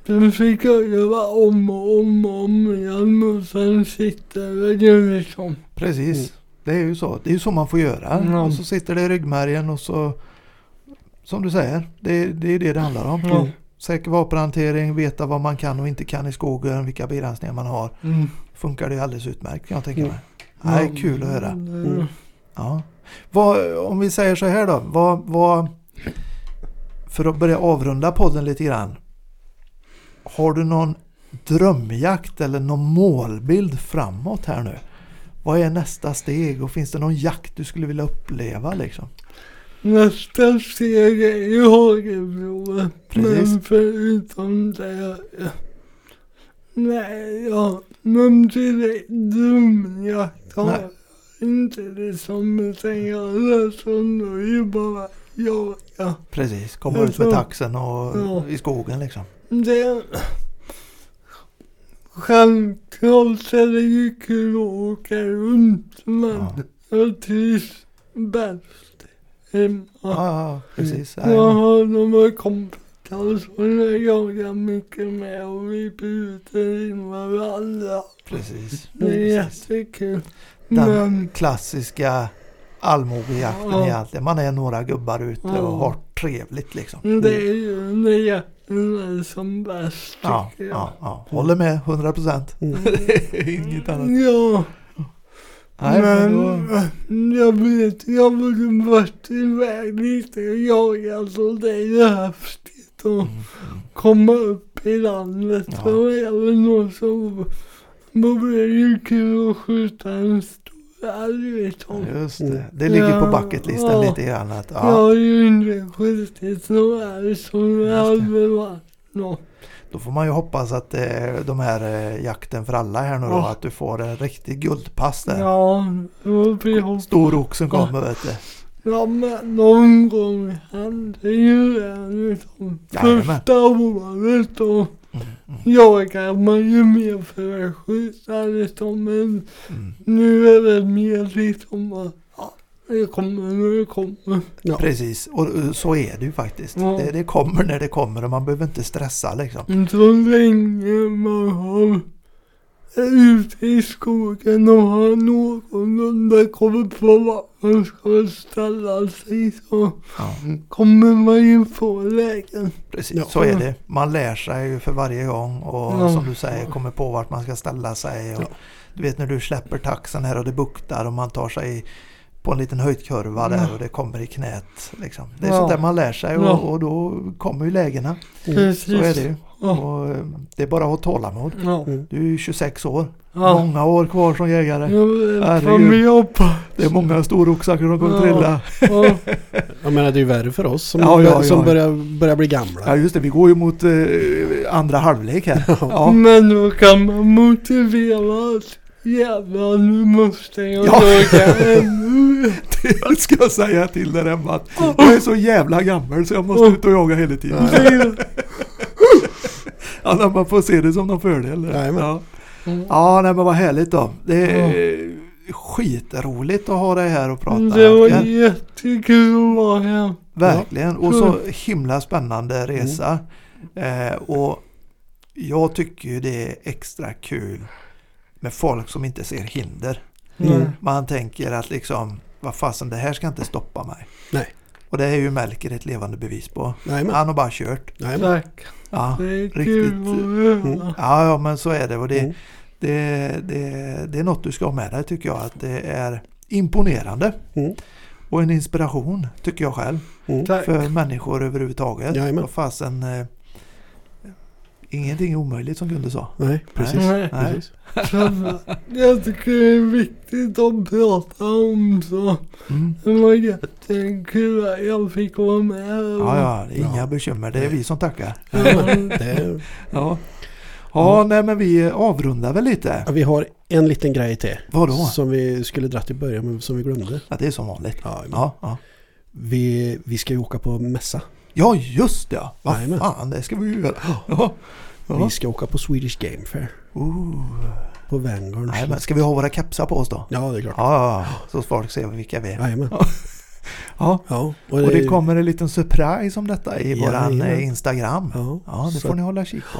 sen fick jag göra om och om och om igen och sen sitter det liksom. Precis. Mm. Det är ju så. Det är ju så man får göra. Ja. Och så sitter det i ryggmärgen och så som du säger, det, det är det det handlar om. Ja. Säker vapenhantering, veta vad man kan och inte kan i skogen, vilka begränsningar man har. Mm. Funkar det alldeles utmärkt kan jag tänka Mm. mig. Nej, kul att höra. Mm. Ja. Vad, om vi säger så här då. Vad, vad, för att börja avrunda podden lite grann. Har du någon drömjakt eller någon målbild framåt här nu? Vad är nästa steg och finns det någon jakt du skulle vilja uppleva liksom? Nästa steg är ju. Precis. Men förutom det. Nej, ja. Någon direkt drömjakt har Nej. jag inte det som säger som då är ju bara jaga. Precis, komma ut med taxen och ja. i skogen liksom. Det... Självklart är det ju kul att åka runt men Ja, jag trivs bäst hemma. ja, ja precis. Jag Ja, har några kompisar jag jagar mycket med och vi bjuder in varandra. precis. Det är jättekul. Den Men klassiska allmogejakten Ja. egentligen. Man är några gubbar ute Ja. och har trevligt liksom. det är ju när jakten är som bäst Ja, jag. ja, ja. Håller med 100 procent. Mm. Inget annat. Ja, Nej, men då, men jag vet, jag har varit iväg lite och jagat så det är ju häftigt Mm, komma upp i landet. Ja. Och även någon som det ju kul att skjuta en stor älg. Just det. Det ligger på Ja, bucketlisten ja. lite grann. Att, Jag ja, har ju inte skjutit någon älg så det hade varit något. då får man ju hoppas att eh, de här eh, jakten för alla här nu då, Ja. att du får en riktig guldpass där. Ja, då blir jag Stor som kommer vet du. Ja men någon gång hände ju det liksom. Första året då Mm, mm, jagar man ju mer för att skjuta liksom. Men mm. nu är det mer liksom att ja, det kommer när det kommer. Ja. Precis, och eh, så är det ju faktiskt. Ja. Det, det kommer när det kommer och man behöver inte stressa liksom. Så länge man har ute i skogen och har någorlunda koll på vad man ska ställa sig så Ja, kommer man ju få lägen. precis, Ja. så är det. Man lär sig ju för varje gång och Ja. som du säger kommer på vart man ska ställa sig. Och. Du vet när du släpper taxen här och det buktar och man tar sig på en liten höjdkurva där och det kommer i knät. Liksom. Det är sånt där man lär sig och, och då kommer ju lägena. Precis. Så är det ju. Ja. Och, eh, det är bara att ha tålamod. Ja. Mm. Du är ju 26 år. Ja. Många år kvar som jägare. Jobbar. Det är många storoxar som kommer Ja. trilla. Ja. Jag menar det är ju värre för oss som, Ja, ja, som ja. Börjar, börjar bli gamla. Ja just det, vi går ju mot eh, andra halvlek här. Ja. Men då kan man motivera att jävlar nu måste jag Ja. jaga ännu. Det ska jag säga till hemma att jag är så jävla gammal så jag måste ut och jaga hela tiden. Ja, när man får se det som någon fördel. Ja, ja nej, men vad härligt då. Det är skitroligt att ha dig här och prata. Det var Jerker. jättekul att vara här. Verkligen. Och så himla spännande resa. Eh, och jag tycker ju det är extra kul med folk som inte ser hinder. Mm. Man tänker att liksom, vad fasen det här ska inte stoppa mig. Nej. Och det är ju Melker ett levande bevis på. Jajamän. Han har bara kört. Jajamän. Ja, är riktigt. höra. ja, ja men så är det. Och det, Mm. det, det, det är något du ska ha med dig tycker jag. Att det är imponerande. Mm. Och en inspiration tycker jag själv. Mm. För människor överhuvudtaget. Jajamän. Vad fasen. Ingenting är omöjligt som Gunde sa. Nej, precis. Nej. Nej. precis. Jag tycker det är viktigt att prata om så. Mm. Det var jättekul att jag fick vara med. Ja, ja, det är inga Ja. bekymmer. Det är vi som tackar. Det, Ja, ja nej men vi avrundar väl lite. ja, vi har en liten grej till. Vadå? Som vi skulle dratt i början men som vi glömde. Ja, det är som vanligt. Ja, Ja, ja. vi, vi ska ju åka på mässa. Ja just det. ja. Vad Jajamän. fan, det ska vi ju göra. Ja. Ja. Vi ska åka på Swedish Game Fair. Uh. På Vanguard. Nej, men ska vi ha våra kepsar på oss då? Ja, det är klart. Ja, ja, ja. så folk ser vilka vi är. Jajamän. Ja. Ja, Och det kommer en liten surprise om detta i våran Jajamän. eh, Instagram. Ja, Ja, det så får ni hålla kik på.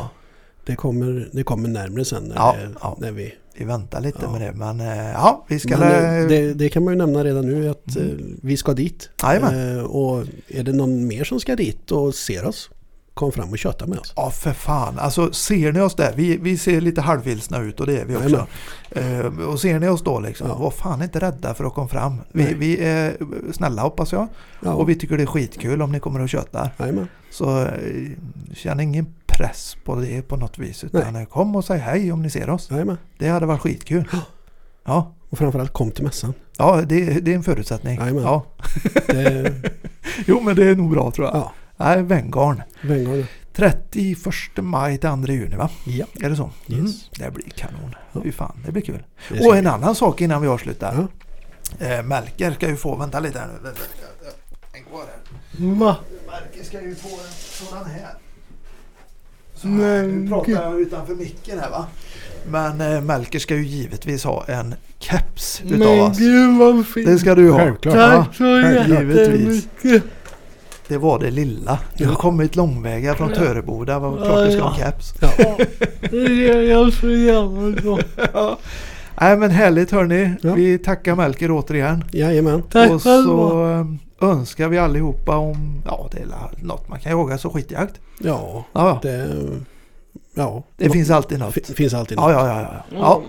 det, kommer, det kommer närmare sen när, Ja, det, ja. när vi... Vi väntar lite Ja. med det. Men eh, ja, vi ska... Men, lä- eh, det, det kan man ju nämna redan nu att Mm. eh, vi ska dit. Jajamän. Eh, och är det någon mer som ska dit och ser oss, kom fram och köta med oss. Ja, för fan. Alltså ser ni oss där? Vi, vi ser lite halvvilsna ut och det är vi också. Eh, och ser ni oss då liksom, Ja. var fan inte rädda för att komma fram. Vi, Nej. vi är snälla hoppas jag. Ja, Och vi tycker det är skitkul om ni kommer och köttar. Jajamän. Så eh, känn ingen press på det på något vis. Utan eh, kom och säg hej om ni ser oss. Jajamän. Det hade varit skitkul. Ja, Och framförallt kom till mässan. ja det, det är en förutsättning. Jajamän. Ja. Det, Jo men det är nog bra tror jag. ja, Nej, Venngarn. Vanguard. 31 maj till 2 juni va? Ja. Är det så? Mm. Yes. Det blir kanon. Ja. Fy fan, det blir kul. Det Och en annan sak innan vi avslutar. Ja. Eh, Melker ska ju få, vänta lite här nu. Vänta, vänta. En kvar här. Va? Melker ska ju få en sådan här. Så Men här. Nu pratar jag utanför micken här va. Men eh, Melker ska ju givetvis ha en keps utav Men oss. gud vad fint. Det ska du ha. Självklart. Tack så självklart. jättemycket. Det var det lilla. Du har Ja. kommit långväga från Ja. Töreboda. Vad klart du ska ha keps. Ja, det jag så gärna så. Ja. Nej men härligt hörni. Ja. Vi tackar Melker återigen. Jajamän. Tack och så eh, önskar vi allihopa om, ja det är något man kan jaga så skitjakt. Ja, Ja, det... Ja. det finns alltid något. Fin- finns alltid Ja, ja, ja. ja. ja.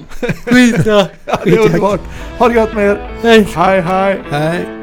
Skitjakt. ja det är underbart. Ha det gött med er. Hej. Hej, hej. Hej.